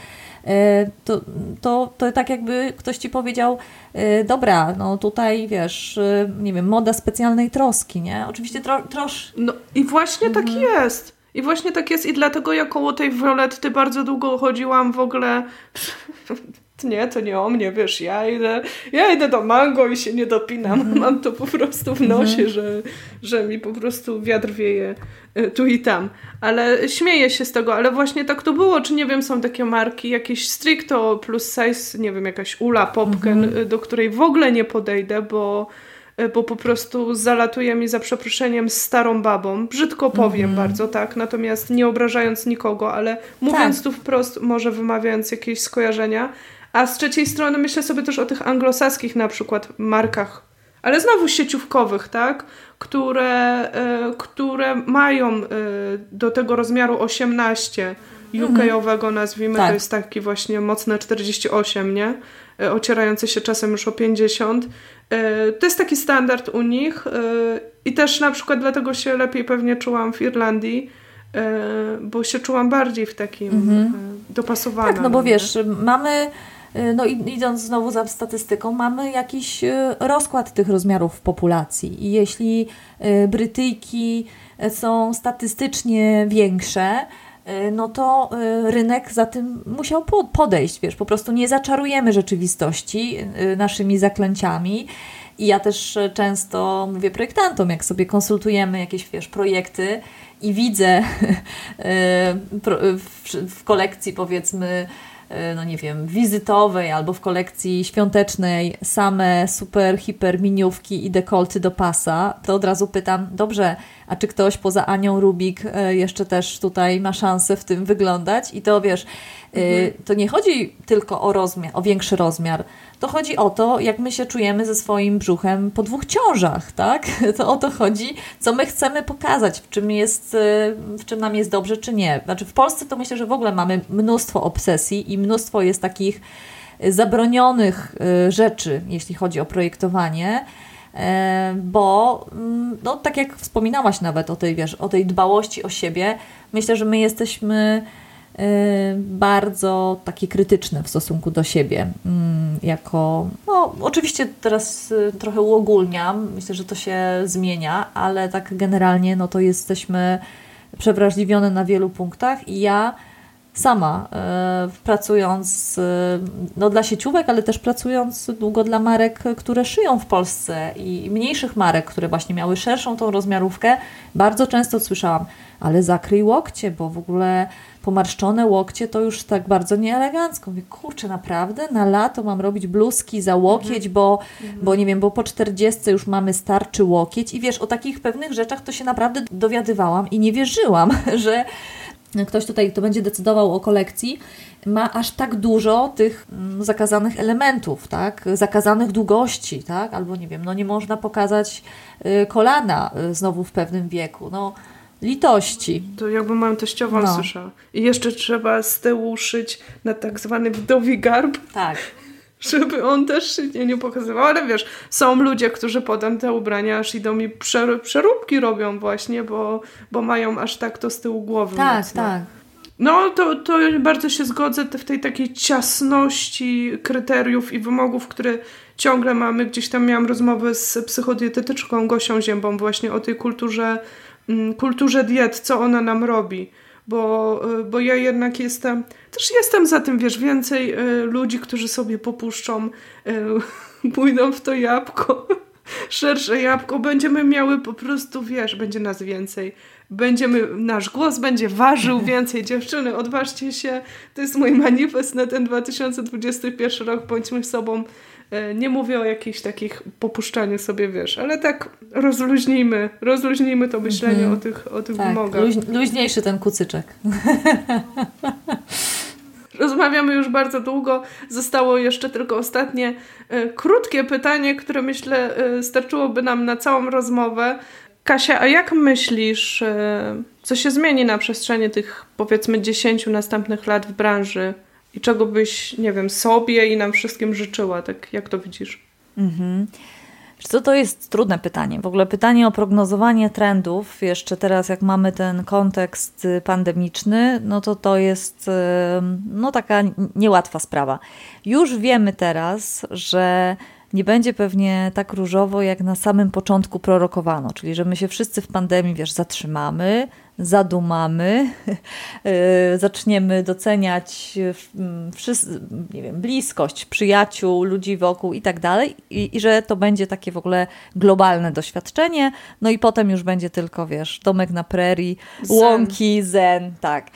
to, to, to tak jakby ktoś ci powiedział, e, dobra, no tutaj wiesz, e, nie wiem, moda specjalnej troski, nie? Oczywiście tro, trosz... No i właśnie tak mhm. jest. I właśnie tak jest i dlatego ja koło tej Violetty bardzo długo chodziłam w ogóle nie, to nie o mnie, wiesz, ja idę, ja idę do mango i się nie dopinam. Mm. Mam to po prostu w nosie, mm. że, że mi po prostu wiatr wieje y, tu i tam. Ale śmieję się z tego, ale właśnie tak to było. Czy nie wiem, są takie marki, jakieś stricto plus size, nie wiem, jakaś Ula, Popken, mm -hmm. do której w ogóle nie podejdę, bo y, bo po prostu zalatuje mi za przeproszeniem starą babą. Brzydko powiem mm bardzo, tak, natomiast nie obrażając nikogo, ale mówiąc tak. tu wprost, może wymawiając jakieś skojarzenia, a z trzeciej strony myślę sobie też o tych anglosaskich na przykład markach, ale znowu sieciówkowych, tak? Które, y, które mają y, do tego rozmiaru 18 UK-owego nazwijmy, tak. to jest taki właśnie mocne 48, nie? Y, ocierające się czasem już o 50. To jest taki standard u nich i też na przykład dlatego się lepiej pewnie czułam w Irlandii, bo się czułam bardziej w takim mhm. dopasowanym. Tak, no bo wiesz, mamy no i idąc znowu za statystyką, mamy jakiś y, rozkład tych rozmiarów populacji. I jeśli y, Brytyjki są statystycznie większe, no to rynek za tym musiał podejść, wiesz, po prostu nie zaczarujemy rzeczywistości naszymi zaklęciami. I ja też często mówię projektantom, jak sobie konsultujemy jakieś, wiesz, projekty i widzę w kolekcji powiedzmy E, no nie wiem, wizytowej albo w kolekcji świątecznej same super, hiper miniówki i dekolty do pasa, to od razu pytam, dobrze, a czy ktoś poza Anią Rubik e, jeszcze też tutaj ma szansę w tym wyglądać? I to wiesz, e, mhm. to nie chodzi tylko o rozmiar, o większy rozmiar, to chodzi o to, jak my się czujemy ze swoim brzuchem po dwóch ciążach, tak? To o to chodzi, co my chcemy pokazać, w czym, jest, w czym nam jest dobrze, czy nie. Znaczy w Polsce to myślę, że w ogóle mamy mnóstwo obsesji i mnóstwo jest takich zabronionych rzeczy, jeśli chodzi o projektowanie, bo mm, no, tak jak wspominałaś nawet o tej, wiesz, o tej dbałości o siebie, myślę, że my jesteśmy bardzo takie krytyczne w stosunku do siebie. Mm, jako, no oczywiście teraz e, trochę uogólniam, myślę, że to się zmienia, ale tak generalnie no to jesteśmy przewrażliwione na wielu punktach i ja sama, e, pracując no, dla sieciówek, ale też pracując długo dla marek, które szyją w Polsce i mniejszych marek, które właśnie miały szerszą tą rozmiarówkę, bardzo często słyszałam, ale zakryj łokcie, bo w ogóle pomarszczone łokcie to już tak bardzo nieelegancko. Mówię, kurczę, naprawdę na lato mam robić bluzki za łokieć, bo, bo nie wiem, bo po 40 już mamy starczy łokieć i wiesz, o takich pewnych rzeczach to się naprawdę dowiadywałam i nie wierzyłam, że ktoś tutaj, kto będzie decydował o kolekcji, ma aż tak dużo tych mm, zakazanych elementów, tak? Zakazanych długości, tak? Albo nie wiem, no nie można pokazać y, kolana y, znowu w pewnym wieku. No, litości. To jakby moją teściową no. słyszała. I jeszcze trzeba z tyłu szyć na tak zwany wdowi garb. Tak. Żeby on też się nie pokazywał. Ale wiesz, są ludzie, którzy potem te ubrania aż idą i przeróbki robią właśnie, bo, bo mają aż tak to z tyłu głowy. Tak, mocno. tak. No, to, to bardzo się zgodzę w tej takiej ciasności kryteriów i wymogów, które ciągle mamy. Gdzieś tam miałam rozmowę z psychodietetyczką Gosią Ziębą właśnie o tej kulturze, kulturze diet, co ona nam robi. Bo, y, bo ja jednak jestem, też jestem za tym, wiesz, więcej y, ludzi, którzy sobie popuszczą, y, pójdą w to jabłko, szersze jabłko, będziemy miały po prostu, wiesz, będzie nas więcej będziemy, nasz głos będzie ważył więcej. Dziewczyny, odważcie się. To jest mój manifest na ten 2021 rok. Bądźmy sobą. E, nie mówię o jakichś takich popuszczaniu sobie, wiesz, ale tak rozluźnijmy, rozluźnijmy to myślenie mm -hmm. o tych, o tych tak, wymogach. Luź, luźniejszy ten kucyczek. Rozmawiamy już bardzo długo. Zostało jeszcze tylko ostatnie e, krótkie pytanie, które myślę e, starczyłoby nam na całą rozmowę. Kasia, a jak myślisz, e, co się zmieni na przestrzeni tych powiedzmy 10 następnych lat w branży i czego byś, nie wiem, sobie i nam wszystkim życzyła? Tak jak to widzisz? Mhm. Co to jest trudne pytanie. W ogóle pytanie o prognozowanie trendów, jeszcze teraz jak mamy ten kontekst pandemiczny, no to to jest e, no taka niełatwa sprawa. Już wiemy teraz, że nie będzie pewnie tak różowo, jak na samym początku prorokowano, czyli że my się wszyscy w pandemii, wiesz, zatrzymamy, zadumamy, y, zaczniemy doceniać nie wiem, bliskość przyjaciół, ludzi wokół i tak dalej, i że to będzie takie w ogóle globalne doświadczenie, no i potem już będzie tylko, wiesz, domek na prerii, zen. łąki, zen, tak.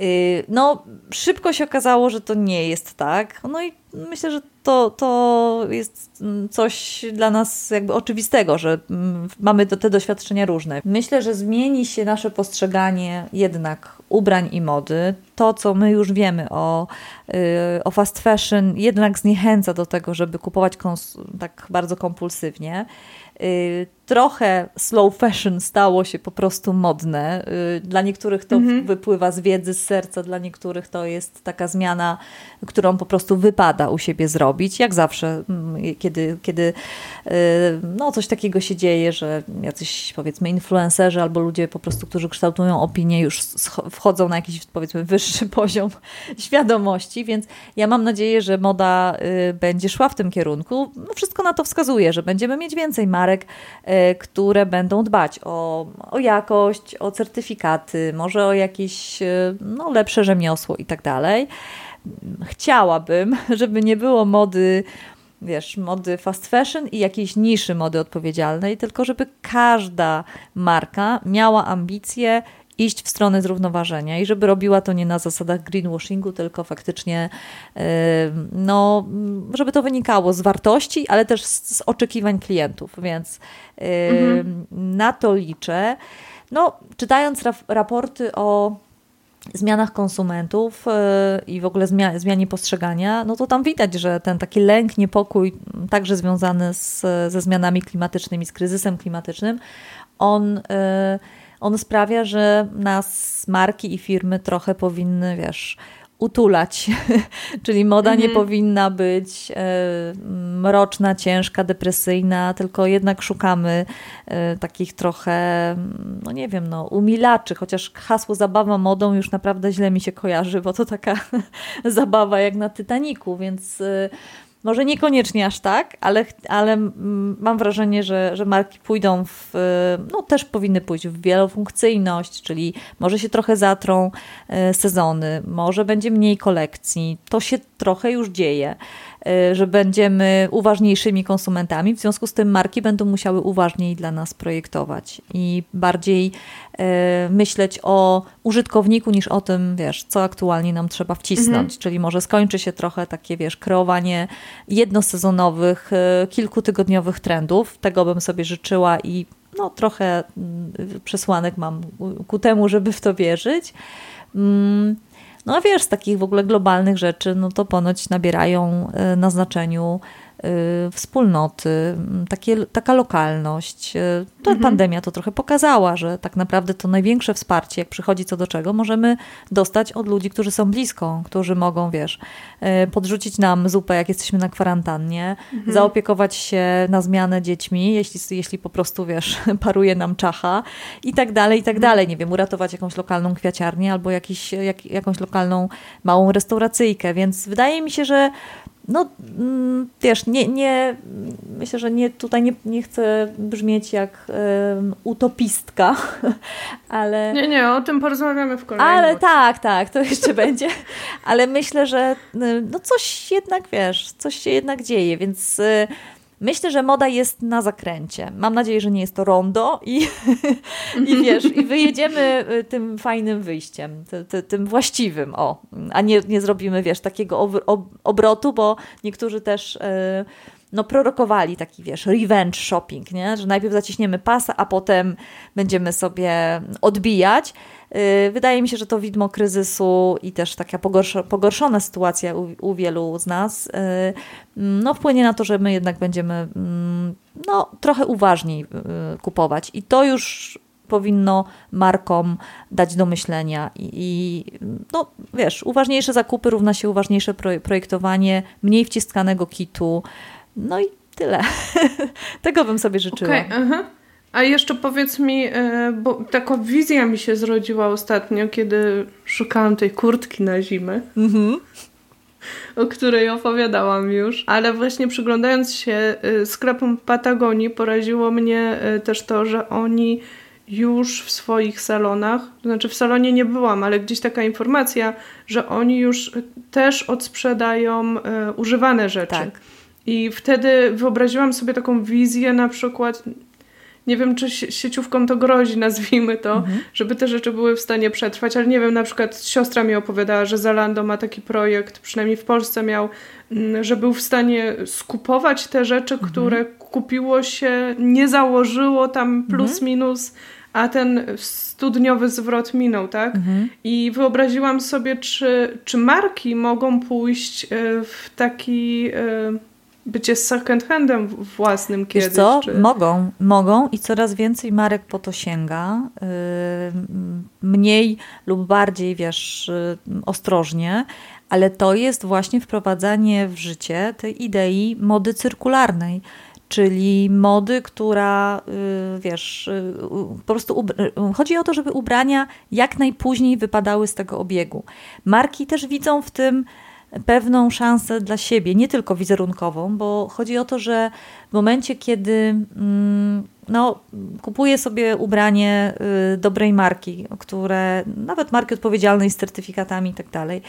Y, no, szybko się okazało, że to nie jest tak. No i myślę, że to, to jest mm, coś dla nas jakby oczywistego, że mm, mamy te doświadczenia różne. Myślę, że zmieni się nasze postrzeganie jednak ubrań i mody. To, co my już wiemy o, y, o fast fashion, jednak zniechęca do tego, żeby kupować tak bardzo kompulsywnie. Y, trochę slow fashion stało się po prostu modne. Y, dla niektórych to mhm. wypływa z wiedzy, z serca, dla niektórych to jest taka zmiana, którą po prostu wypada u siebie zrobić. Jak zawsze, mm, kiedy, kiedy y, no, coś takiego się dzieje, że jacyś powiedzmy influencerzy albo ludzie po prostu, którzy kształtują opinię, już wchodzą na jakiś powiedzmy wyższy poziom świadomości, więc ja mam nadzieję, że moda będzie szła w tym kierunku. No, wszystko na to wskazuje, że będziemy mieć więcej marek, które będą dbać o, o jakość, o certyfikaty, może o jakieś no, lepsze rzemiosło i tak dalej. Chciałabym, żeby nie było mody wiesz, mody fast fashion i jakiejś niszy mody odpowiedzialnej, tylko żeby każda marka miała ambicje iść w stronę zrównoważenia i żeby robiła to nie na zasadach greenwashingu, tylko faktycznie, no, żeby to wynikało z wartości, ale też z, oczekiwań klientów, więc mhm. na to liczę. No, czytając raporty o zmianach konsumentów i w ogóle zmianie postrzegania, no to tam widać, że ten taki lęk, niepokój, także związany z, ze zmianami klimatycznymi, z kryzysem klimatycznym, on on sprawia, że nas marki i firmy trochę powinny, wiesz, utulać. Czyli moda mhm. nie powinna być e, mroczna, ciężka, depresyjna, tylko jednak szukamy e, takich trochę, no nie wiem, no, umilaczy, chociaż hasło zabawa modą już naprawdę źle mi się kojarzy, bo to taka zabawa jak na Titaniku, więc e, może niekoniecznie aż tak, ale, ale mam wrażenie, że, że marki pójdą w, no też powinny pójść w wielofunkcyjność, czyli może się trochę zatrą e, sezony, może będzie mniej kolekcji. To się trochę już dzieje. Y, że będziemy uważniejszymi konsumentami. W związku z tym marki będą musiały uważniej dla nas projektować i bardziej y, myśleć o użytkowniku niż o tym, wiesz, co aktualnie nam trzeba wcisnąć. Mhm. Czyli może skończy się trochę takie, wiesz, kreowanie jednosezonowych, y, kilkutygodniowych trendów. Tego bym sobie życzyła i no, trochę mm, przesłanek mam ku temu, żeby w to wierzyć. Mm, no a wiesz, z takich w ogóle globalnych rzeczy, no to ponoć nabierają e, na znaczeniu Y, wspólnoty, takie, taka lokalność. Y, to mhm. Pandemia to trochę pokazała, że tak naprawdę to największe wsparcie, jak przychodzi co do czego, możemy dostać od ludzi, którzy są blisko, którzy mogą, wiesz, y, podrzucić nam zupę, jak jesteśmy na kwarantannie, mhm. zaopiekować się na zmianę dziećmi, jeśli, jeśli po prostu, wiesz, paruje nam czacha i tak dalej, i tak mhm. dalej. Nie wiem, uratować jakąś lokalną kwiaciarnię albo jakiś, jak, jakąś lokalną małą restauracyjkę, więc wydaje mi się, że no mm, wiesz, nie, nie, myślę, że nie, tutaj nie, nie chcę brzmieć jak um, utopistka, ale... Nie, nie, o tym porozmawiamy w kolejnym Ale tak, tak, to jeszcze będzie. Ale myślę, że no coś jednak, wiesz, coś się jednak dzieje, więc y, Myślę, że moda jest na zakręcie. Mam nadzieję, że nie jest to rondo i, i wiesz, i wyjedziemy y, tym fajnym wyjściem, ty, ty, tym właściwym, o, a nie, nie zrobimy, wiesz, takiego obrotu, bo niektórzy też y, no, prorokowali taki, wiesz, revenge shopping, nie? że najpierw zaciśniemy pasa, a potem będziemy sobie odbijać. Y, wydaje mi się, że to widmo kryzysu i też taka pogorszona sytuacja u, wielu z nas y, no, wpłynie na to, że my jednak będziemy mm, no, trochę uważniej y, kupować. I to już powinno markom dać do myślenia. I, i, no, wiesz, uważniejsze zakupy równa się uważniejsze projektowanie, mniej wciskanego kitu. No i tyle. Tego bym sobie życzyła. Okay, uh -huh. A jeszcze powiedz mi, e, bo taka wizja mi się zrodziła ostatnio, kiedy szukałam tej kurtki na zimę. Mhm. o której opowiadałam już, ale właśnie przyglądając się e, sklepom Patagonii, poraziło mnie e, też to, że oni już w swoich salonach, to znaczy w salonie nie byłam, ale gdzieś taka informacja, że oni już też odsprzedają używane rzeczy. Tak. I wtedy wyobraziłam sobie taką wizję na przykład, nie wiem, czy sieciówką to grozi, nazwijmy to, mhm. żeby te rzeczy były w stanie przetrwać, ale nie wiem, na przykład siostra mi opowiadała, że Zalando ma taki projekt, przynajmniej w Polsce miał, mm, że był w stanie skupować te rzeczy, mhm. które kupiło się, nie założyło tam plus mhm. minus, a ten studniowy zwrot minął, tak? Mhm. I wyobraziłam sobie, czy, czy marki mogą pójść e, w taki e, bycie second handem własnym kiedyś. Wiesz co? Czy... Mogą, mogą i coraz więcej marek po to sięga. Yy, mniej lub bardziej, wiesz, yy, ostrożnie, ale to jest właśnie wprowadzanie w życie tej idei mody cyrkularnej czyli mody, która, yy, wiesz, po prostu chodzi o to, żeby ubrania jak najpóźniej wypadały z tego obiegu. Marki też widzą w tym pewną szansę dla siebie, nie tylko wizerunkową, bo chodzi o to, że w momencie, kiedy mm, no, kupuję sobie ubranie y, dobrej marki, które nawet marki odpowiedzialnej z certyfikatami i tak dalej,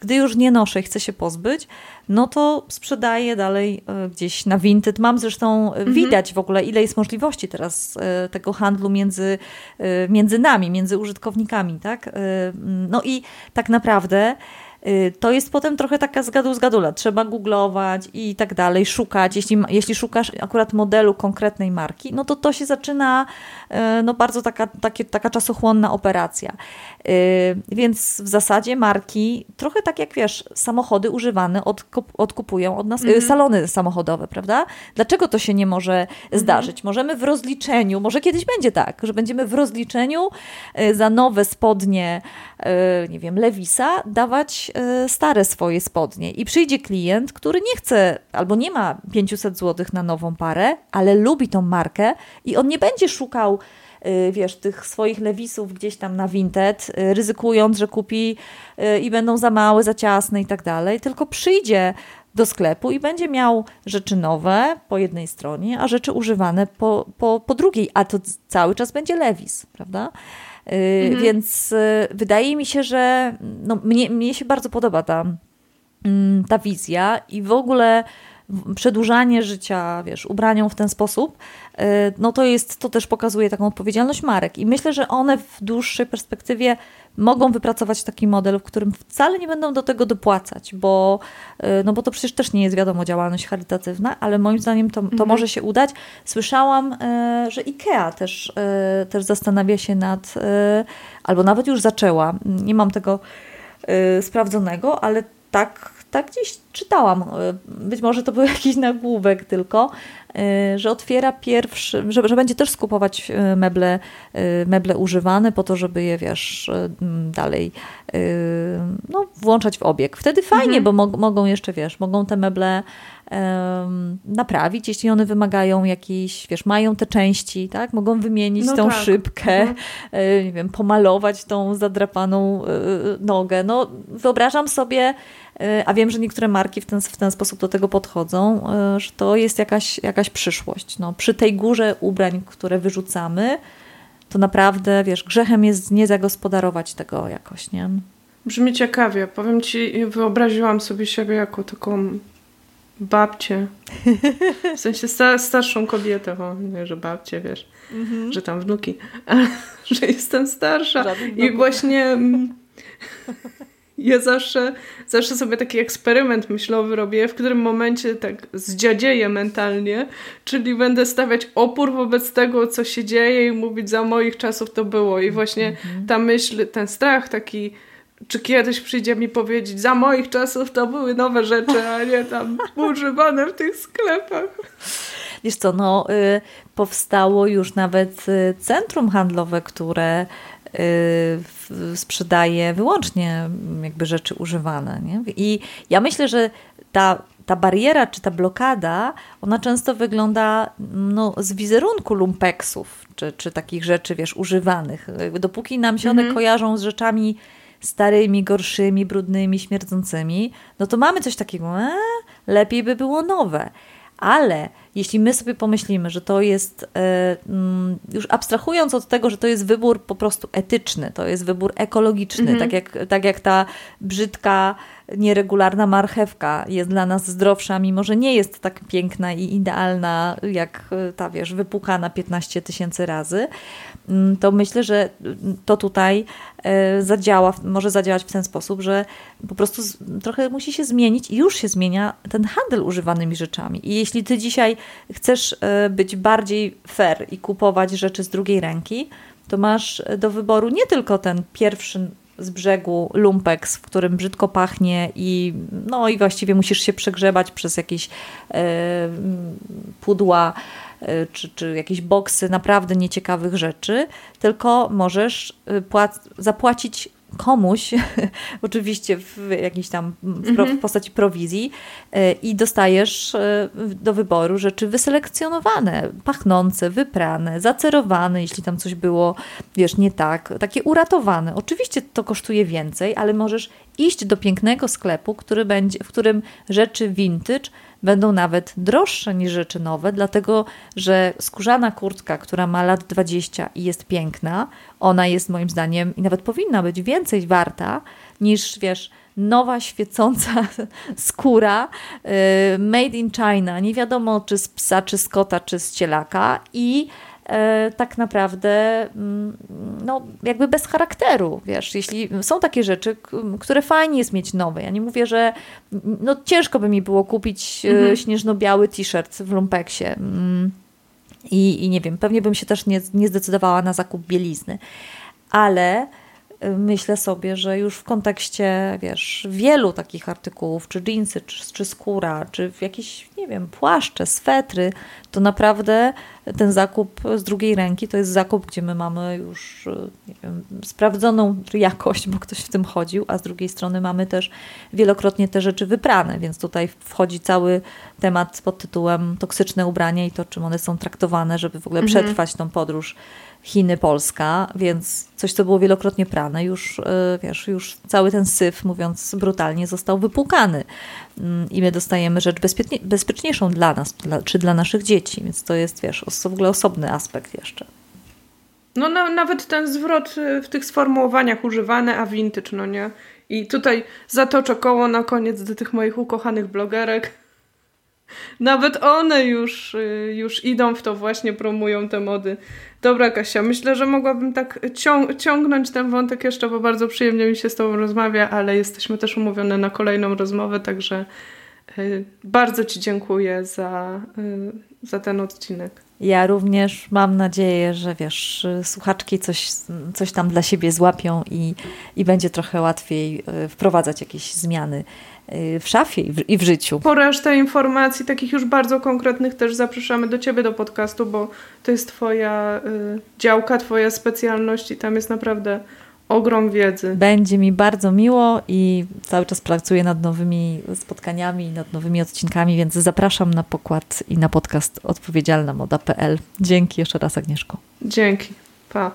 gdy już nie noszę i chcę się pozbyć, no to sprzedaję dalej y, gdzieś na Vinted. Mam zresztą, mhm. widać w ogóle, ile jest możliwości teraz y, tego handlu między, między nami, między użytkownikami, tak? No i tak naprawdę Y, to jest potem trochę taka zgadu zgadula. Trzeba googlować i tak dalej, szukać. Jeśli, jeśli szukasz akurat modelu konkretnej marki, no to to się zaczyna y, no bardzo taka, takie, taka czasochłonna operacja. Y, więc w zasadzie marki, trochę tak jak wiesz, samochody używane odkupują od nas, mhm. salony samochodowe, prawda? Dlaczego to się nie może mhm. zdarzyć? Możemy w rozliczeniu, może kiedyś będzie tak, że będziemy w rozliczeniu za nowe spodnie, nie wiem, Lewisa dawać E, stare swoje spodnie i przyjdzie klient, który nie chce albo nie ma 500 zł na nową parę, ale lubi tą markę i on nie będzie szukał e, wiesz, tych swoich lewisów gdzieś tam na Vinted, e, ryzykując, że kupi i będą za małe, za ciasne i tak dalej, tylko przyjdzie do sklepu i będzie miał rzeczy nowe po jednej stronie, a rzeczy używane po, po, po drugiej, a to cały czas będzie lewis, prawda? Mhm. Więc y, wydaje mi się, że no, mnie, mnie się bardzo podoba ta mm, ta wizja i w ogóle przedłużanie życia, wiesz, ubraniom w ten sposób, y, no to jest, to też pokazuje taką odpowiedzialność marek. I myślę, że one w dłuższej perspektywie mogą wypracować taki model, w którym wcale nie będą do tego dopłacać, bo, y, no bo to przecież też nie jest wiadomo działalność charytatywna, ale moim zdaniem to, to mhm. może się udać. Słyszałam, y, że IKEA też, też zastanawia się nad, albo nawet już zaczęła, nie mam tego sprawdzonego, ale tak tak gdzieś czytałam, e, być może to był jakiś nagłówek tylko, e, że otwiera pierwszy, że, że będzie też skupować e, meble, meble używane po to, żeby je, wiesz, dalej no, włączać w obieg. Wtedy fajnie, mhm. bo mo mogą jeszcze, wiesz, mogą te meble naprawić, jeśli one wymagają jakiejś, wiesz, mają te części, tak? Mogą wymienić no tą tak. szybkę, mhm. nie wiem, pomalować tą zadrapaną nogę. No, wyobrażam sobie E, a wiem, że niektóre marki w ten, w ten sposób do tego podchodzą, e, że to jest jakaś, jakaś przyszłość. No, przy tej górze ubrań, które wyrzucamy, to naprawdę, wiesz, grzechem jest nie zagospodarować tego jakoś, nie? Brzmi ciekawie. Powiem Ci, wyobraziłam sobie siebie jako taką babcię. W sensie sta, starszą kobietę, bo nie, że babcie, wiesz, mhm. że tam wnuki, ale że jestem starsza. I właśnie mm, ja zawsze, zawsze sobie taki eksperyment myślowy robię, w którym momencie tak zdziadzieję mentalnie, czyli będę stawiać opór wobec tego, co się dzieje i mówić, za moich czasów to było. I właśnie mhm. ta myśl, ten strach taki, czy kiedyś przyjdzie mi powiedzieć, za moich czasów to były nowe rzeczy, a nie tam używane w tych sklepach. Wiesz co, no y, powstało już nawet y, centrum handlowe, które Y, sprzedaje wyłącznie jakby rzeczy używane. Nie? I ja myślę, że ta, ta bariera czy ta blokada, ona często wygląda no, z wizerunku lumpeksów, czy, czy takich rzeczy, wiesz, używanych. Dopóki nam się one mhm. kojarzą z rzeczami starymi, gorszymi, brudnymi, śmierdzącymi, no to mamy coś takiego, e, lepiej by było nowe. Ale jeśli my sobie pomyślimy, że to jest, e, mm, już abstrahując od tego, że to jest wybór po prostu etyczny, to jest wybór ekologiczny, mhm. tak, jak, tak jak ta brzydka, nieregularna marchewka jest dla nas zdrowsza, mimo że nie jest tak piękna i idealna, jak e, ta, wiesz, wypukana 15 tysięcy razy, to myślę, że to tutaj e, zadziała, może zadziałać w ten sposób, że po prostu trochę musi się zmienić i już się zmienia ten handel używanymi rzeczami. I jeśli ty dzisiaj chcesz e, być bardziej fair i kupować rzeczy z drugiej ręki, to masz do wyboru nie tylko ten pierwszy z brzegu lumpeks, w którym brzydko pachnie i no i właściwie musisz się przegrzebać przez jakieś e, pudła e, czy, czy jakieś boksy naprawdę nieciekawych rzeczy, tylko możesz zapłacić komuś, oczywiście w jakiejś tam w, mhm. postaci prowizji e, i dostajesz do wyboru rzeczy wyselekcjonowane, pachnące, wyprane, zacerowane, jeśli tam coś było, wiesz, nie tak, takie uratowane. Oczywiście to kosztuje więcej, ale możesz iść do pięknego sklepu, który będzie, w którym rzeczy vintage będą nawet droższe niż rzeczy nowe, dlatego że skórzana kurtka, która ma lat 20 i jest piękna, ona jest moim zdaniem i nawet powinna być więcej warta niż wiesz nowa, świecąca skóra y, made in China, nie wiadomo czy z psa, czy z kota, czy z cielaka i tak naprawdę mm, no, jakby bez charakteru, wiesz, jeśli są takie rzeczy, które fajnie jest mieć nowe. Ja nie mówię, że no, ciężko by mi było kupić e, mhm. śnieżno-biały t-shirt w lumpeksie. Mm, I, I nie wiem, pewnie bym się też nie, nie zdecydowała na zakup bielizny. Ale myślę sobie, że już w kontekście, wiesz, wielu takich artykułów, czy jeansy, czy, czy skóra, czy jakieś, nie wiem, płaszcze, swetry, to naprawdę ten zakup z drugiej ręki to jest zakup, gdzie my mamy już, nie wiem, sprawdzoną jakość, bo ktoś w tym chodził, a z drugiej strony mamy też wielokrotnie te rzeczy wyprane, więc tutaj wchodzi cały temat pod tytułem toksyczne ubrania i to, czym one są traktowane, żeby w ogóle mhm. przetrwać tą podróż Chiny, Polska, więc coś, co było wielokrotnie prane, już, e, wiesz, już cały ten syf, mówiąc brutalnie, został wypłukany mm, i my dostajemy rzecz bezpiecznie, bezpieczniejszą dla nas, dla, czy dla naszych dzieci, więc to jest, wiesz, w ogóle osobny aspekt jeszcze. No na, nawet ten zwrot e, w tych sformułowaniach używane, a vintage, no nie? I tutaj zatoczę koło na koniec do tych moich ukochanych blogerek. Nawet one już, y, już idą w to, właśnie promują te mody. Dobra, Kasia, myślę, że mogłabym tak ciąg ciągnąć ten wątek jeszcze, bo bardzo przyjemnie mi się z Tobą rozmawia, ale jesteśmy też umówione na kolejną rozmowę, także y, bardzo Ci dziękuję za, y, za ten odcinek. Ja również mam nadzieję, że wiesz, słuchaczki coś, coś tam dla siebie złapią i, i będzie trochę łatwiej wprowadzać jakieś zmiany w szafie i w, i w życiu. Po resztę informacji, takich już bardzo konkretnych, też zapraszamy do Ciebie do podcastu, bo to jest Twoja y, działka, Twoja specjalność i tam jest naprawdę ogrom wiedzy. Będzie mi bardzo miło i cały czas pracuję nad nowymi spotkaniami, nad nowymi odcinkami, więc zapraszam na pokład i na podcast odpowiedzialna moda.pl. Dzięki jeszcze raz Agnieszko. Dzięki. Pa.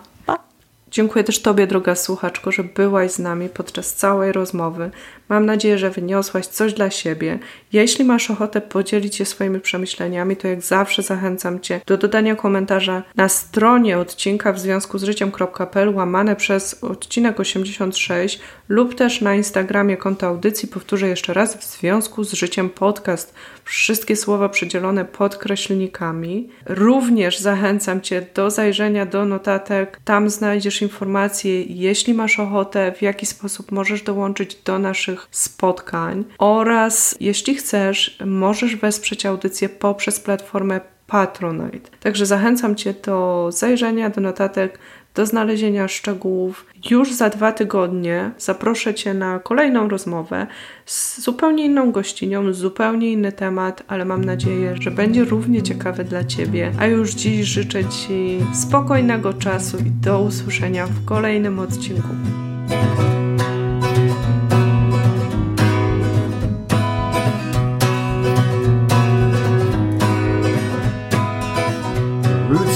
Dziękuję też Tobie, droga słuchaczko, że byłaś z nami podczas całej rozmowy. Mam nadzieję, że wyniosłaś coś dla siebie. Jeśli masz ochotę podzielić się swoimi przemyśleniami, to jak zawsze zachęcam Cię do dodania komentarza na stronie odcinka w związku z życiem.pl łamane przez odcinek 86 lub też na Instagramie konta audycji. Powtórzę jeszcze raz, w związku z życiem podcast. Wszystkie słowa przydzielone podkreślnikami. Również zachęcam Cię do zajrzenia do notatek. Tam znajdziesz informacje, jeśli masz ochotę, w jaki sposób możesz dołączyć do naszych spotkań oraz jeśli chcesz, możesz wesprzeć audycję poprzez platformę Patronite. Także zachęcam Cię do zajrzenia do notatek, do znalezienia szczegółów. Już za dwa tygodnie zaproszę Cię na kolejną rozmowę z zupełnie inną gościnią, zupełnie inny temat, ale mam nadzieję, że będzie równie ciekawy dla Ciebie. A już dziś życzę Ci spokojnego czasu i do usłyszenia w kolejnym odcinku.